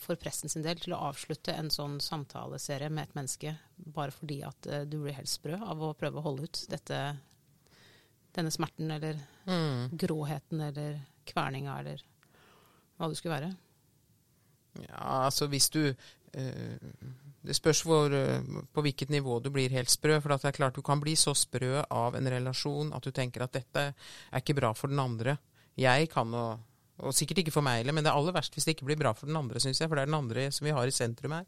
for presten sin del til å avslutte en sånn samtaleserie med et menneske bare fordi at uh, du blir helt sprø av å prøve å holde ut dette, denne smerten eller gråheten eller kverninga eller hva det skulle være? Ja, altså hvis du eh, Det spørs hvor, eh, på hvilket nivå du blir helt sprø. For det er klart du kan bli så sprø av en relasjon at du tenker at dette er ikke bra for den andre. Jeg kan og, og sikkert ikke for meg heller, men det er aller verst hvis det ikke blir bra for den andre, syns jeg. For det er den andre som vi har i sentrum her.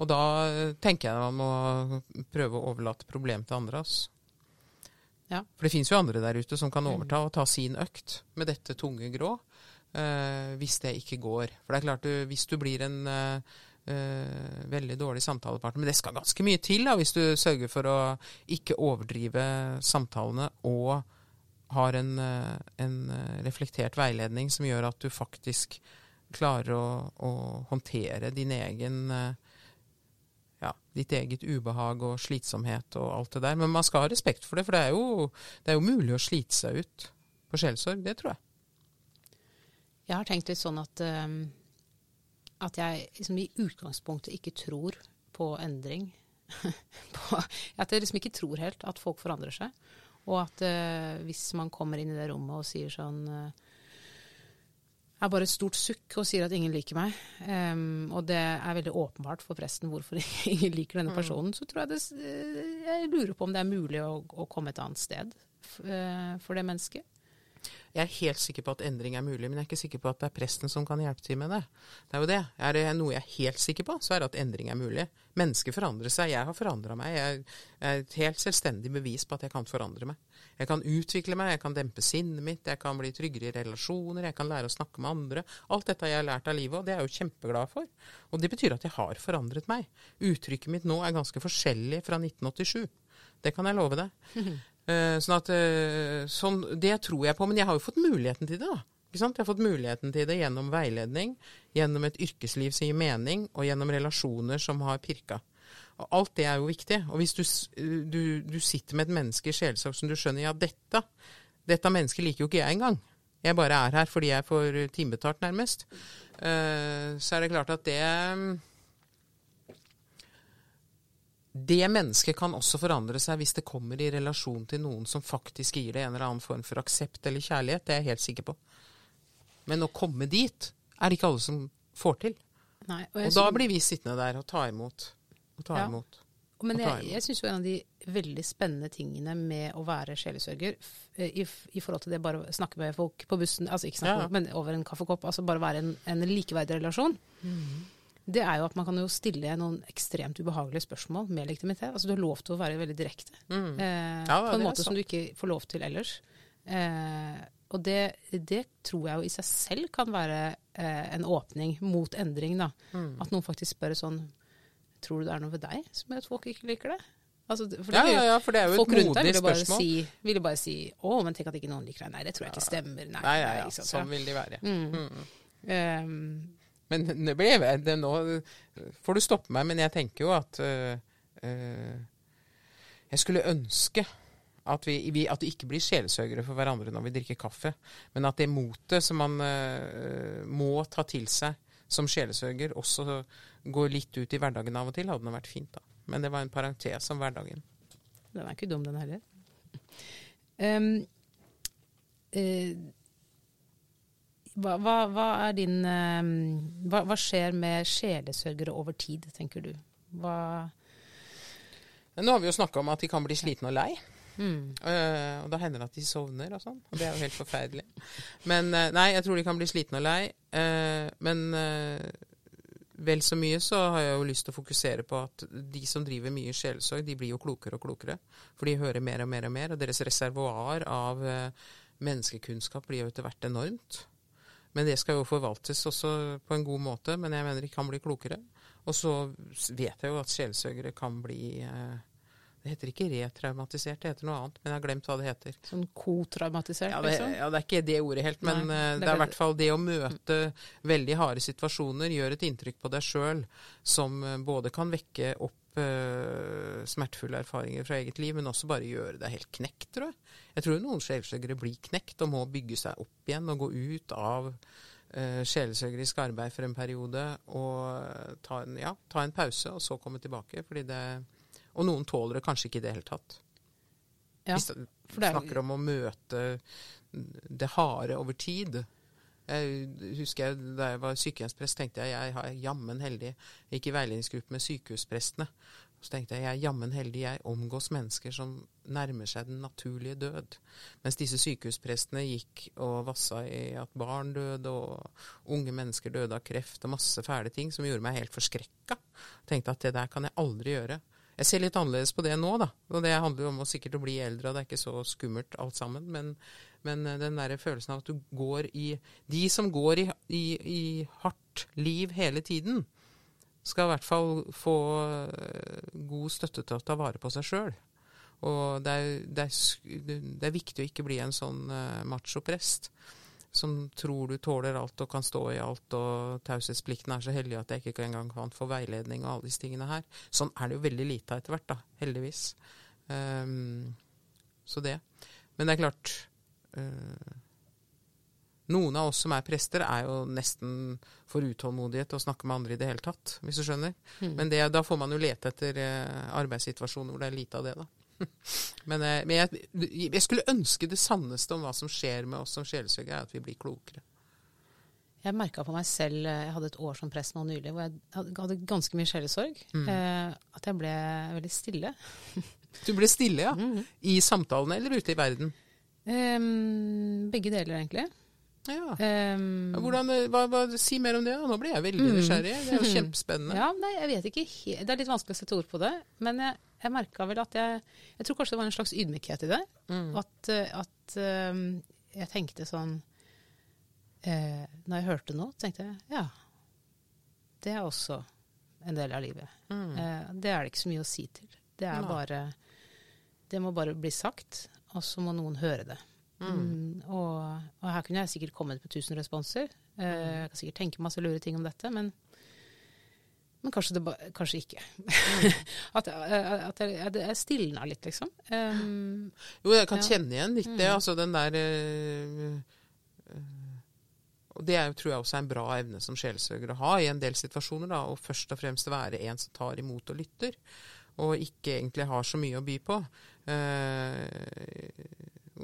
Og da eh, tenker jeg man må prøve å overlate problemet til andre. Altså. Ja. For det fins jo andre der ute som kan overta og ta sin økt med dette tunge grå. uh, hvis det ikke går. For det er klart, du, hvis du blir en uh, Uh, veldig dårlig samtalepartner Men det skal ganske mye til da, hvis du sørger for å ikke overdrive samtalene og har en, uh, en eh, reflektert veiledning som gjør at du faktisk klarer å, å håndtere din egen eh, ja, ditt eget ubehag og slitsomhet og alt det der. Men man skal ha respekt for det, for det er jo, det er jo mulig å slite seg ut på sjelsorg. Det tror jeg. Jeg har tenkt litt sånn at, um, at jeg liksom i utgangspunktet ikke tror på endring. at jeg liksom ikke tror helt at folk forandrer seg. Og at uh, hvis man kommer inn i det rommet og sier sånn uh, er bare et stort sukk og sier at ingen liker meg, um, og det er veldig åpenbart for presten hvorfor ingen liker denne personen, så tror jeg det uh, Jeg lurer på om det er mulig å, å komme et annet sted uh, for det mennesket. Jeg er helt sikker på at endring er mulig, men jeg er ikke sikker på at det er presten som kan hjelpe til med det. Det er jo det. Er det noe jeg er helt sikker på, så er det at endring er mulig. Mennesker forandrer seg. Jeg har forandra meg. Jeg er et helt selvstendig bevis på at jeg kan forandre meg. Jeg kan utvikle meg, jeg kan dempe sinnet mitt, jeg kan bli tryggere i relasjoner, jeg kan lære å snakke med andre. Alt dette jeg har lært av livet, og det er jeg jo kjempeglad for. Og det betyr at jeg har forandret meg. Uttrykket mitt nå er ganske forskjellig fra 1987. Det kan jeg love deg. Uh, sånn at, uh, sånn, det tror jeg på. Men jeg har jo fått muligheten til det. da. Jeg har fått muligheten til det gjennom veiledning, gjennom et yrkesliv som gir mening, og gjennom relasjoner som har pirka. Og Alt det er jo viktig. Og hvis du, du, du sitter med et menneske i sjelsorg som du skjønner ja, dette, dette mennesket liker jo ikke jeg engang. Jeg bare er her fordi jeg får timebetalt, nærmest. Så er det klart at det det mennesket kan også forandre seg hvis det kommer i relasjon til noen som faktisk gir det en eller annen form for aksept eller kjærlighet. Det er jeg helt sikker på. Men å komme dit er det ikke alle som får til. Nei, og, og da blir vi sittende der og ta imot. Og ta ja. imot. Men jeg, jeg syns jo en av de veldig spennende tingene med å være sjelesørger, i, i, forhold til det bare å snakke med folk på bussen, altså ikke snakke, ja. men over en kaffekopp, altså bare være en, en likeverdig relasjon, mm det er jo at man kan jo stille noen ekstremt ubehagelige spørsmål med legitimitet. Altså Du har lov til å være veldig direkte. Mm. Eh, ja, på en måte som du ikke får lov til ellers. Eh, og det, det, tror jeg jo i seg selv kan være eh, en åpning mot endring. da. Mm. At noen faktisk spør sånn Tror du det er noe ved deg som gjør at folk ikke liker det? Altså, for det ja, ja, ja, for det er jo et modig spørsmål. Si, ville bare si 'Å, men tenk at ikke noen liker deg'. Nei, det tror jeg ikke stemmer. Nei, nei, ja, ja. Sånn vil de være. Mm. Mm. Um, men ble, det, nå får du stoppe meg, men jeg tenker jo at uh, uh, Jeg skulle ønske at vi, vi, at vi, ikke blir sjelesøgere for hverandre når vi drikker kaffe, men at det motet som man uh, må ta til seg som sjelesøger, også går litt ut i hverdagen av og til, hadde det vært fint. da. Men det var en parentes om hverdagen. Den er ikke dum, den heller. Um, hva, hva, hva, din ehm, hva, hva, skjer med sjelesørgere over tid, tenker du? Hva Nå har vi jo snakka om at de kan bli slitne og lei. Mm. Uh, og da hender det at de sovner og sånn. Og det er jo helt forferdelig. Men uh, nei, jeg tror de kan bli slitne og lei. Uh, men vel så mye så har jeg jo lyst til å fokusere på at de som driver mye sjelesorg, de blir jo klokere og klokere. For de hører mer og mer og mer. Og deres reservoar av menneskekunnskap blir jo etter hvert enormt. Men det skal jo forvaltes også på en god måte. Men jeg mener de kan bli klokere. Og så vet jeg jo at sjelsøgere kan bli eh, Det heter ikke retraumatisert, det heter noe annet. Men jeg har glemt hva det heter. Sånn kotraumatisert, ja, liksom? Ja, det er ikke det ordet helt. Men Nei, det, det, er i hvert fall det å møte veldig harde situasjoner, gjør et inntrykk på deg sjøl som eh, både kan vekke opp smertefulle erfaringer fra eget liv, men også bare gjøre deg helt knekt, tror jeg. Jeg tror noen sjelesøgere blir knekt og må bygge seg opp igjen og gå ut av uh, sjelesøgerisk arbeid for en periode og ta en, ja, ta en, pause og så komme tilbake. Det, og noen tåler det kanskje ikke i det hele tatt. Ja, du snakker om å møte det harde over tid. Jeg husker jeg, Da jeg var sykehjemsprest, tenkte jeg jeg er jammen heldig. Jeg gikk i veiledningsgruppe med sykehusprestene. Så tenkte jeg jeg er jammen heldig jeg omgås mennesker som nærmer seg den naturlige død. Mens disse sykehusprestene gikk og vassa i at barn døde, og unge mennesker døde av kreft og masse fæle ting som gjorde meg helt forskrekka. Tenkte at det der kan jeg aldri gjøre. Jeg ser litt annerledes på det nå, da. Og det handler jo om å sikkert å bli eldre, og det er ikke så skummelt alt sammen. Men, men den der følelsen av at du går i De som går i, i, i hardt liv hele tiden, skal i hvert fall få eh, god støtte til å ta vare på seg sjøl. Og det er, det, er, det er, viktig å ikke bli en sånn uh, machoprest som tror du tåler alt og kan stå i alt, og taushetsplikten er så hellig at jeg ikke engang kan få veiledning og alle disse tingene her. Sånn er det jo veldig lite av etter hvert, da. Heldigvis. Um, så det. Men det er klart noen av oss som er prester, er jo nesten for utålmodige til å snakke med andre i det hele tatt, hvis du skjønner. Mm. Men det, da får man jo lete etter eh, arbeidssituasjoner hvor det er lite av det, da. men, eh, men jeg, jeg, skulle ønske det sanneste om hva som skjer med oss som sjelesøkere, er at vi blir klokere. Jeg merka på meg selv, eh, jeg hadde et år som prest nå nylig, hvor jeg hadde ganske mye sjelesorg. Mm. Eh, at jeg ble veldig stille. du ble stille, ja? Mm. I samtalene eller ute i verden? Ehm, begge deler, egentlig. Ja. Um, Hvordan, eh, hva, hva, si mer om det. Nå blir jeg veldig Mm. nysgjerrig. Det er jo kjempespennende. Ja, nei, jeg vet ikke Det er litt vanskelig å sette ord på det. Men jeg, jeg merka vel at jeg Jeg tror kanskje det var en slags ydmykhet i det. Mm. At, eh, at um, jeg tenkte sånn eh, Når jeg hørte noe, tenkte jeg ja, det er også en del av livet. Mm. Eh, det er det ikke så mye å si til. Det er Nei. bare Det må bare bli sagt, og så må noen høre det. Mm, og, og her kunne jeg sikkert kommet på tusen responser. Eh, jeg kan sikkert tenke masse lure ting om dette, men, men kanskje, det ba, kanskje ikke. at jeg- at jeg, jeg stilna litt, liksom. Um, Jo, jeg kan Ja. kjenne igjen litt det. Mm. Altså den der eh, eh, Og det er tror jeg også er en bra evne som sjelsøkere å ha i en del situasjoner. da, Og først og fremst være en som tar imot og lytter. Og ikke egentlig har så mye å by på. Eh,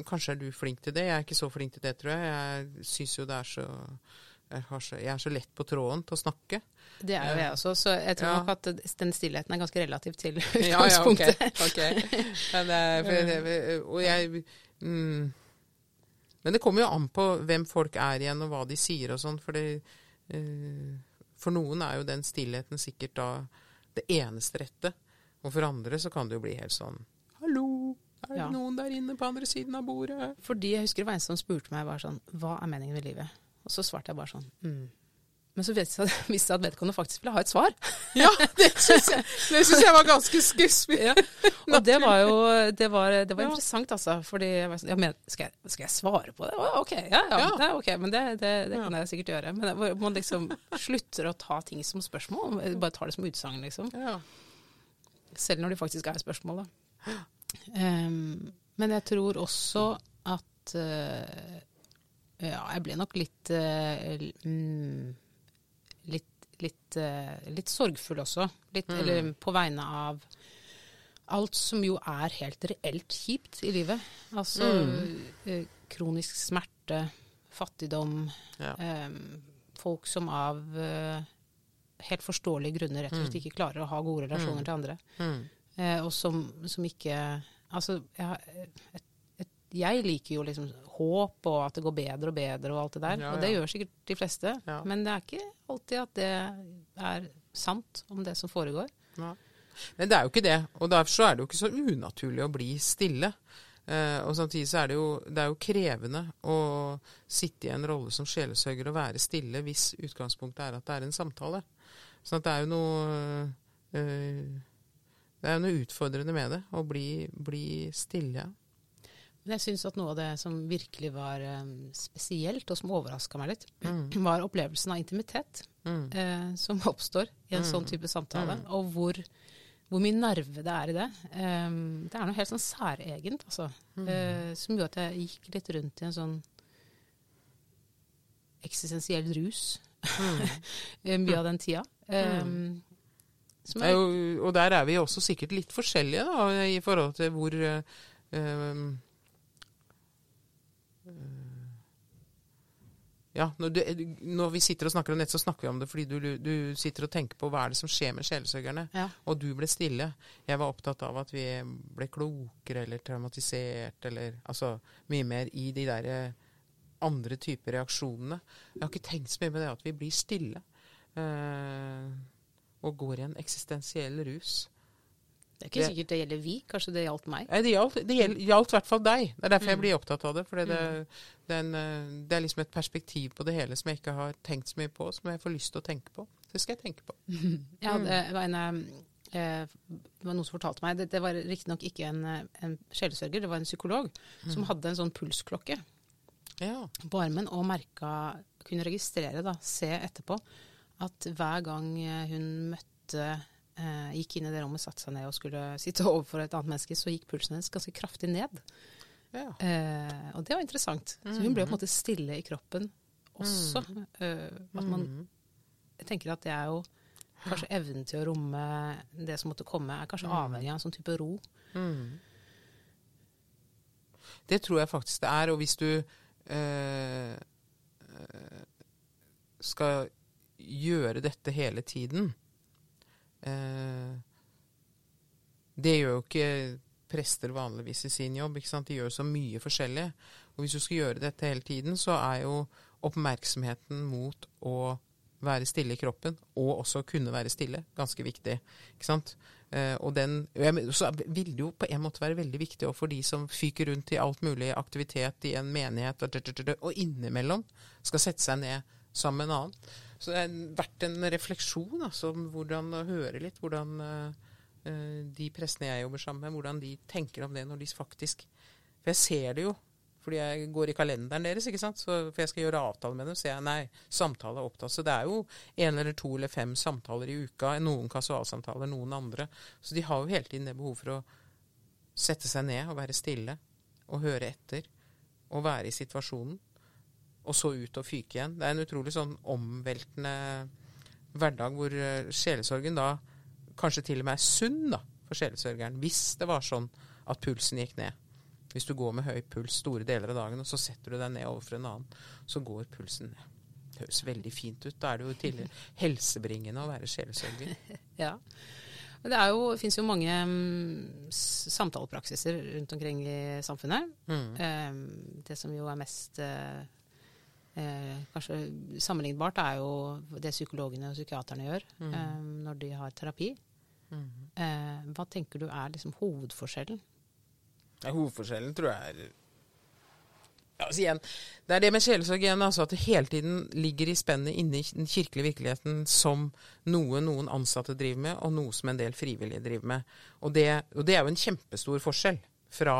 kanskje er du flink til det. Jeg er ikke så flink til det, tror jeg. Jeg syns jo det er så jeg, er så lett på tråden til å snakke. det er jo jeg også, så jeg tror Ja. nok at den stillheten er ganske relativ til Ja, ja, okay, utgangspunktet. ok. Men, eh, det- og jeg mm, Men det kommer jo an på hvem folk er igjen, og hva de sier og sånn. For, eh, for noen er jo den stillheten sikkert da det eneste rette. Og for andre så kan det jo bli helt sånn Hallo, er det Ja. noen der inne på andre siden av bordet? Fordi jeg husker det var en som spurte meg bare sånn Hva er meningen med livet? Og så svarte jeg bare sånn mm. Men så visste jeg at vedkommende faktisk ville ha et svar. Ja, det syns jeg, jeg var ganske skusselig. Ja. Og det var jo det var, det var Ja. interessant, altså. Fordi jeg var sånn ja, men skal, jeg, skal jeg svare på det? OK, ja, ja. Det er ok. Men det, det, det kan jeg sikkert gjøre. Men man liksom slutter å ta ting som spørsmål. Bare tar det som utsagn, liksom. Ja. Selv når det faktisk er spørsmål, da. Um, men jeg tror også at uh, Ja, jeg ble nok litt uh, mm, Litt, litt, uh, litt sorgfull også. Litt, Mm. Eller på vegne av alt som jo er helt reelt kjipt i livet. Altså eh, kronisk smerte, fattigdom, Ja. um, folk som av helt forståelige grunner rett og slett ikke klarer å ha gode relasjoner til andre. Mm. Eh, og som, som ikke Altså, jeg, et, et, jeg liker jo liksom håp og at det går bedre og bedre og alt det der. Ja, Og det ja. gjør sikkert de fleste. Ja. Men det er ikke alltid at det er sant om det som foregår. Men det er jo ikke det. Og derfor så er det jo ikke så unaturlig å bli stille. Eh, og samtidig så er det jo, det er jo krevende å sitte i en rolle som sjelesørger og være stille hvis utgangspunktet er at det er en samtale. Sånn at det er jo noe eh, Det er jo noe utfordrende med det, å bli, bli stille. Men jeg syns at noe av det som virkelig var eh, spesielt, og som overraska meg litt, Mm. var opplevelsen av intimitet Mm. eh, som oppstår i en Mm. sånn type samtale. Mm. Og hvor, hvor mye nerve det er i det. Eh, det er noe helt sånn særegent, altså. Mm. Eh, som gjorde at jeg gikk litt rundt i en sånn eksistensiell rus Mm. eh, mye av den tida. Eh, som er jeg, og der er vi også sikkert litt forskjellige da, i forhold til hvor eh, Ja, når, du, når vi sitter og snakker om nett, så snakker vi om det fordi du, du sitter og tenker på hva er det som skjer med sjelesørgerne. ja. Og du ble stille. Jeg var opptatt av at vi ble klokere eller traumatisert eller Altså mye mer i de der eh, andre typer reaksjonene. Jeg har ikke tenkt så mye med det at vi blir stille. Eh, og går i en eksistensiell rus. Det er ikke Det- sikkert det gjelder vi. Kanskje det gjaldt meg. Det gjaldt, det gjaldt i hvert fall deg. Det er derfor jeg Mm. blir opptatt av det. For det, det, er eh, det er liksom et perspektiv på det hele som jeg ikke har tenkt så mye på, som jeg får lyst til å tenke på. Det skal jeg tenke på. Mm. Ja, det var en, eh, det var noen som fortalte meg Det, det var riktignok ikke en, en sjelesørger, det var en psykolog som hadde en sånn pulsklokke Ja. på armen og merka Kunne registrere, da, se etterpå, at hver gang eh, hun møtte eh, Gikk inn i det rommet, satte seg ned og skulle sitte overfor et annet menneske, så gikk pulsen hennes ganske kraftig ned. ja. Eh, og det var interessant. Så hun ble på en måte stille i kroppen også. Eh, at man jeg tenker at det er jo kanskje evnen til å romme det som måtte komme, er kanskje Mm. avhengig av en sånn type ro. Mm. Det tror jeg faktisk det er. Og hvis du eh, eh, skal gjøre dette hele tiden eh, Det gjør jo ikke prester vanligvis i sin jobb. De gjør så mye forskjellig. Og hvis du skal gjøre dette hele tiden, så er jo oppmerksomheten mot å være stille i kroppen, og også kunne være stille, ganske viktig. ikke sant? Eh, og den, så vil det jo på en måte være veldig viktig for de som fyker rundt i alt mulig aktivitet i en menighet, og innimellom skal sette seg ned sammen med en annen. Så det har vært en refleksjon altså, om hvordan å høre litt hvordan uh, de prestene jeg jobber sammen med, hvordan de tenker om det når de faktisk For jeg ser det jo fordi jeg går i kalenderen deres, ikke sant? Så, for jeg skal gjøre avtale med dem. Så jeg nei, samtale er opptatt. Så det er jo en eller to eller fem samtaler i uka. Noen kasualsamtaler, noen andre. Så de har jo hele tiden det behov for å sette seg ned og være stille og høre etter. Og være i situasjonen. Og så ut og fyke igjen. Det er en utrolig sånn omveltende hverdag hvor uh, sjelesorgen da kanskje til og med er sunn da, for sjelesørgeren. Hvis det var sånn at pulsen gikk ned. Hvis du går med høy puls store deler av dagen, og så setter du deg ned overfor en annen, så går pulsen ned. Det høres veldig fint ut. Da er det jo til helsebringende å være sjelesørger. ja. Det, er jo, finnes jo mange um, samtalepraksiser rundt omkring i samfunnet. Mm. Um, det som jo er mest uh, uh, kanskje sammenlignbart, er jo det psykologene og psykiaterne gjør mm. eh, når de har terapi. Mm. Eh, hva tenker du er liksom hovedforskjellen Hovedforskjellen tror jeg er ja, altså igjen, Det er det med sjelesorg igjen, altså at det hele tiden ligger i spennet inne i den kirkelige virkeligheten som noe noen ansatte driver med, og noe som en del frivillige driver med. Og det, og det er jo en kjempestor forskjell fra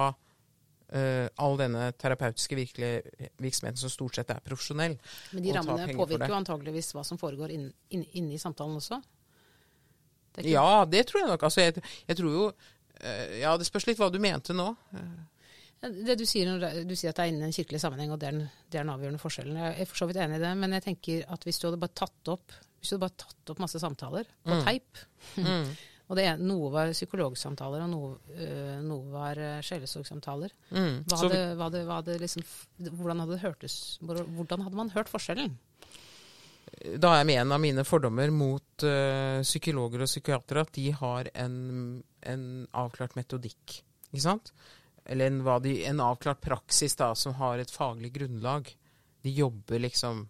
uh, all denne terapeutiske virksomheten som stort sett er profesjonell. Men de rammene påvirker jo antageligvis hva som foregår inne inn, inn i samtalen også? Det ja, det tror jeg nok. Altså, jeg, jeg tror jo Eh, ja, det spørs litt hva du mente nå. Det du sier, du sier at det er innen en kirkelig sammenheng, og det er, den, det er den avgjørende forskjellen. Jeg er for så vidt enig i det, men jeg tenker at hvis du hadde bare tatt opp, bare tatt opp masse samtaler på mm. teip mm. Og det, noe var psykologsamtaler, og noe, øh, noe var uh, sjelesorgsamtaler. Mm. Hva hadde, hva hadde, hva hadde liksom, hvordan, hadde hørtes, hvordan hadde man hørt forskjellen? da er med en av mine fordommer mot uh, psykologer og psykiatere at de har en, en avklart metodikk. Ikke sant? Eller en, de, en, avklart praksis da, som har et faglig grunnlag. De jobber liksom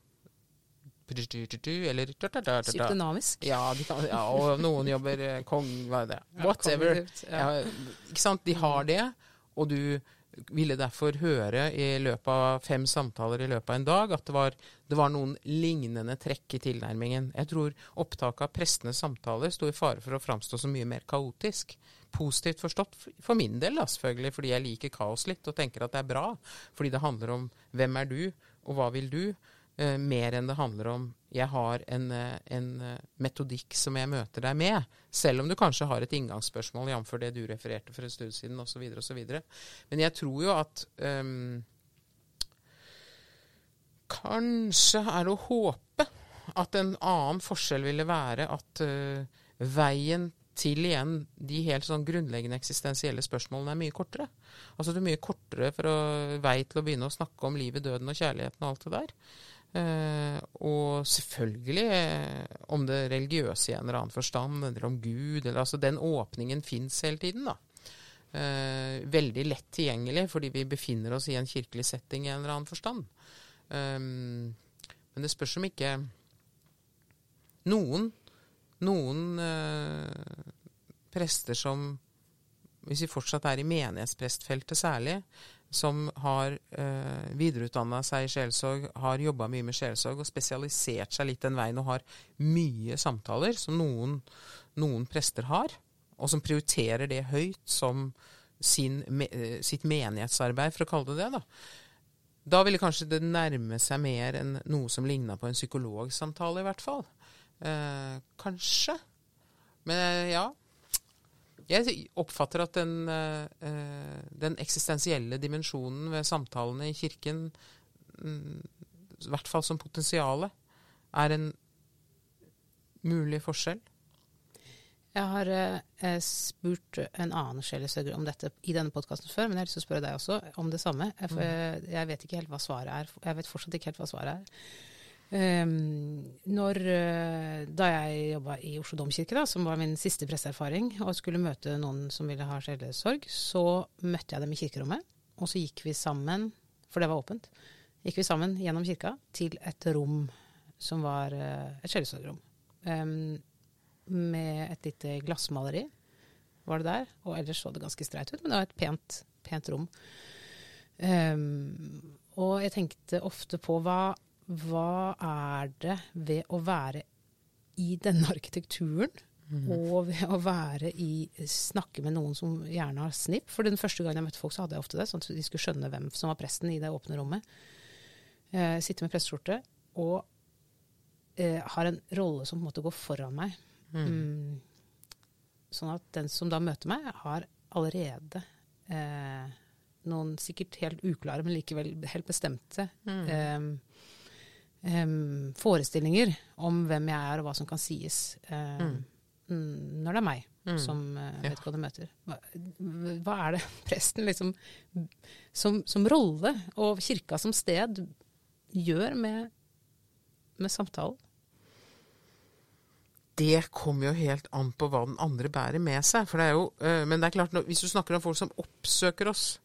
eller Psykodynamisk? Ja, kan, ja, og noen jobber eh, kong... Hva er det? Whatever. Ja. ikke sant? De har det, og du ville derfor høre i løpet av fem samtaler i løpet av en dag at det var, det var noen lignende trekk i tilnærmingen. Jeg tror opptaket av prestenes samtaler sto i fare for å framstå som mye mer kaotisk. Positivt forstått for min del, da, selvfølgelig, fordi jeg liker kaos litt og tenker at det er bra. Fordi det handler om hvem er du, og hva vil du? Uh, mer enn det handler om jeg har en, uh, en uh, metodikk som jeg møter deg med. Selv om du kanskje har et inngangsspørsmål, jf. det du refererte for en stund siden osv. Men jeg tror jo at um, Kanskje er det å håpe at en annen forskjell ville være at veien til igjen de helt sånn grunnleggende eksistensielle spørsmålene er mye kortere. Altså det er mye kortere for å vei til å begynne å snakke om livet, døden og kjærligheten og alt det der. Eh, og selvfølgelig eh, om det religiøse i en eller annen forstand, eller om Gud eller altså Den åpningen fins hele tiden, da. Eh, veldig lett tilgjengelig fordi vi befinner oss i en kirkelig setting i en eller annen forstand. Men det spørs om ikke noen noen uh, prester som Hvis vi fortsatt er i menighetsprestfeltet særlig, som har eh, videreutdanna seg i sjelsorg, har jobba mye med sjelsorg og spesialisert seg litt den veien og har mye samtaler, som noen, noen prester har, og som prioriterer det høyt som sin, me, sitt menighetsarbeid, for å kalle det det. da. Da ville kanskje det nærme seg mer enn noe som ligna på en psykologsamtale, i hvert fall. Eh, kanskje. Men eh, ja, jeg oppfatter at den, uh, den, eksistensielle dimensjonen ved samtalene i Kirken, um, i hvert fall som potensialet, er en mulig forskjell. Jeg har uh, spurt en annen sjelesørger om dette i denne podkasten før, men jeg har lyst til å spørre deg også om det samme. Jeg, mm. jeg, vet ikke helt hva svaret er. Jeg vet fortsatt ikke helt hva svaret er. Um, når, uh, da jeg jobba i Oslo domkirke, da, som var min siste presseerfaring, og skulle møte noen som ville ha sjelesorg, så møtte jeg dem i kirkerommet. Og så gikk vi sammen, for det var åpent, gikk vi sammen gjennom kirka til et rom som var uh, et sjelesorgrom. Um, med et lite glassmaleri var det der. Og ellers så det ganske streit ut, men det var et pent, pent rom. Um, og jeg tenkte ofte på hva hva er det ved å være i denne arkitekturen mm. og ved å være i snakke med noen som gjerne har snipp. For den første gangen jeg møtte folk, så hadde jeg ofte det, sånn at de skulle skjønne hvem som var presten i det åpne rommet. Eh, sitte med presteskjorte og eh, har en rolle som på en måte går foran meg. Mm. Mm, sånn at den som da møter meg, har allerede eh, noen sikkert helt uklare, men likevel helt bestemte mm. Eh, um, forestillinger om hvem jeg er og hva som kan sies uh, mm. når det er meg mm. som uh, vedkommende møter. Hva, hva, er det presten liksom som, som, rolle og kirka som sted gjør med, med samtalen? Det kommer jo helt an på hva den andre bærer med seg. For det er jo, uh, men det er klart, hvis du snakker om folk som oppsøker oss,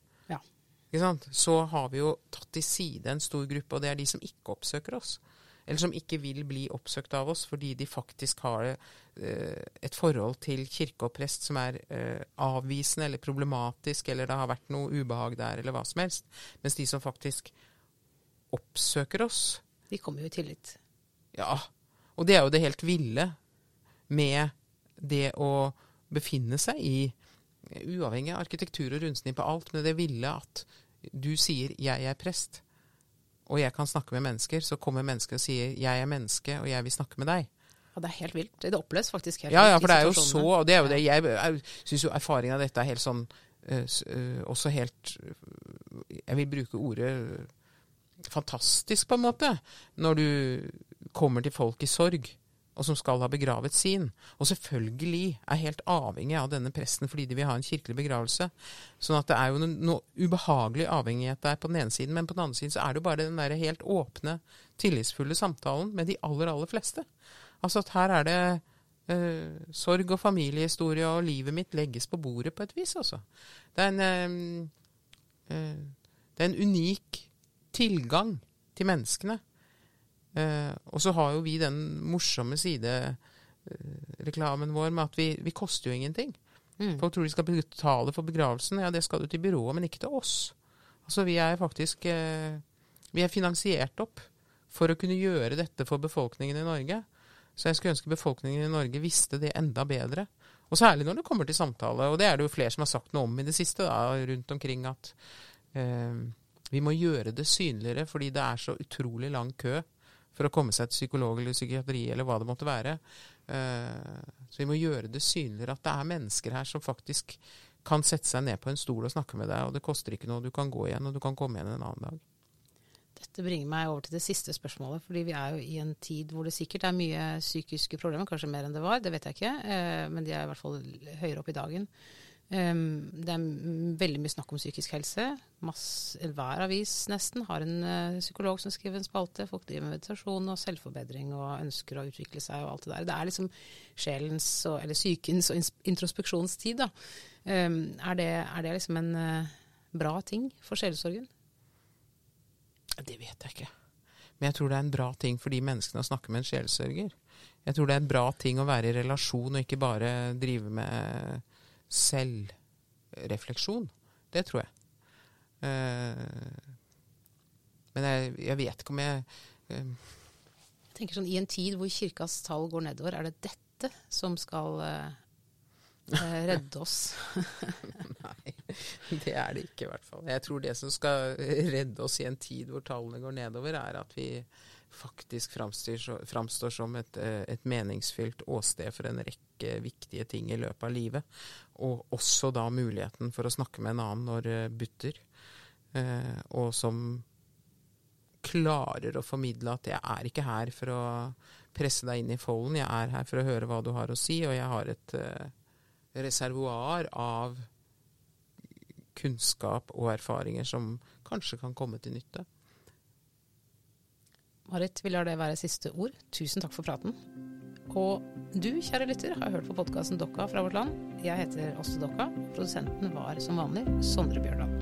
så har vi jo tatt til side en stor gruppe, og det er de som ikke oppsøker oss. Eller som ikke vil bli oppsøkt av oss fordi de faktisk har eh, et forhold til kirke og prest som er eh, avvisende eller problematisk, eller det har vært noe ubehag der, eller hva som helst. Mens de som faktisk oppsøker oss De kommer jo i tillit. Ja. Og det er jo det helt ville med det å befinne seg i uavhengig av arkitektur og rundsnitt på alt, men det ville at du sier 'jeg er prest', og jeg kan snakke med mennesker, så kommer mennesker og sier 'jeg er menneske, og jeg vil snakke med deg'. Ja, det er helt vilt. Det oppleves faktisk helt ja. Ja, for det er jo så, og det er jo det. Jeg, jeg syns jo erfaringen av dette er helt sånn uh, Også helt Jeg vil bruke ordet fantastisk, på en måte, når du kommer til folk i sorg og som skal ha begravet sin. Og selvfølgelig er helt avhengig av denne presten fordi de vil ha en kirkelig begravelse. Sånn at det er jo noe, noe ubehagelig avhengighet der på den ene siden, men på den andre siden så er det jo bare den der helt åpne, tillitsfulle samtalen med de aller, aller fleste. Altså at her er det uh, sorg og familiehistorie, og livet mitt legges på bordet på et vis, altså. Det er en, uh, uh, det er en unik tilgang til menneskene Eh, og så har jo vi den morsomme sidereklamen vår med at vi, vi koster jo ingenting. Mm. Folk tror de skal betale for begravelsen. Ja, det skal du til byrået, men ikke til oss. Altså, vi er faktisk eh, Vi er finansiert opp for å kunne gjøre dette for befolkningen i Norge. Så jeg skulle ønske befolkningen i Norge visste det enda bedre. Og særlig når det kommer til samtale. Og det er det jo flere som har sagt noe om i det siste da, rundt omkring, at eh, vi må gjøre det synligere fordi det er så utrolig lang kø for å komme seg til psykolog eller psykiatri eller hva det måtte være. Eh, så vi må gjøre det synligere at det er mennesker her som faktisk kan sette seg ned på en stol og snakke med deg, og det koster ikke noe. Du kan gå igjen, og du kan komme igjen en annen dag. Dette bringer meg over til det siste spørsmålet, fordi vi er jo i en tid hvor det sikkert er mye psykiske problemer, kanskje mer enn det var, det vet jeg ikke, eh, men de er i hvert fall høyere opp i dagen. Um, det er veldig mye snakk om psykisk helse. Mass, hver avis nesten har en uh, psykolog som skriver en spalte. Folk driver med meditasjon og selvforbedring og ønsker å utvikle seg og alt det der. Det er liksom sjelens og, eller psykens og introspeksjonstid, da. Um, er, det, er, det, liksom en uh, bra ting for sjelesorgen? Det vet jeg ikke. Men jeg tror det er en bra ting for de menneskene å snakke med en sjelesørger. Jeg tror det er en bra ting å være i relasjon og ikke bare drive med selvrefleksjon. Det tror jeg. Uh, men jeg, jeg, vet ikke om jeg uh, Jeg tenker sånn, I en tid hvor kirkas tall går nedover, er det dette som skal uh, redde oss? Nei, det er det ikke i hvert fall. Jeg tror det som skal redde oss i en tid hvor tallene går nedover, er at vi faktisk framstår som et, eh, et, meningsfylt åsted for en rekke viktige ting i løpet av livet. Og også da muligheten for å snakke med en annen når det butter. Eh, og som klarer å formidle at jeg er ikke her for å presse deg inn i folden, jeg er her for å høre hva du har å si, og jeg har et eh, reservoar av kunnskap og erfaringer som kanskje kan komme til nytte. Marit, vi lar det være siste ord. Tusen takk for praten. Og du, kjære lytter, har hørt på podkasten Dokka fra vårt land. Jeg heter Åste Dokka. Produsenten var som vanlig Sondre Bjørdal.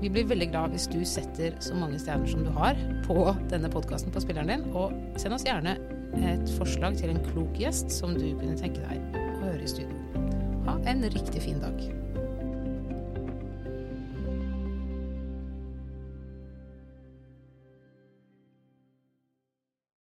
Vi blir veldig glad hvis du setter så mange stjerner som du har på denne podkasten på spilleren din, og send oss gjerne et forslag til en klok gjest som du kunne tenke deg å høre i studio. Ha en riktig fin dag.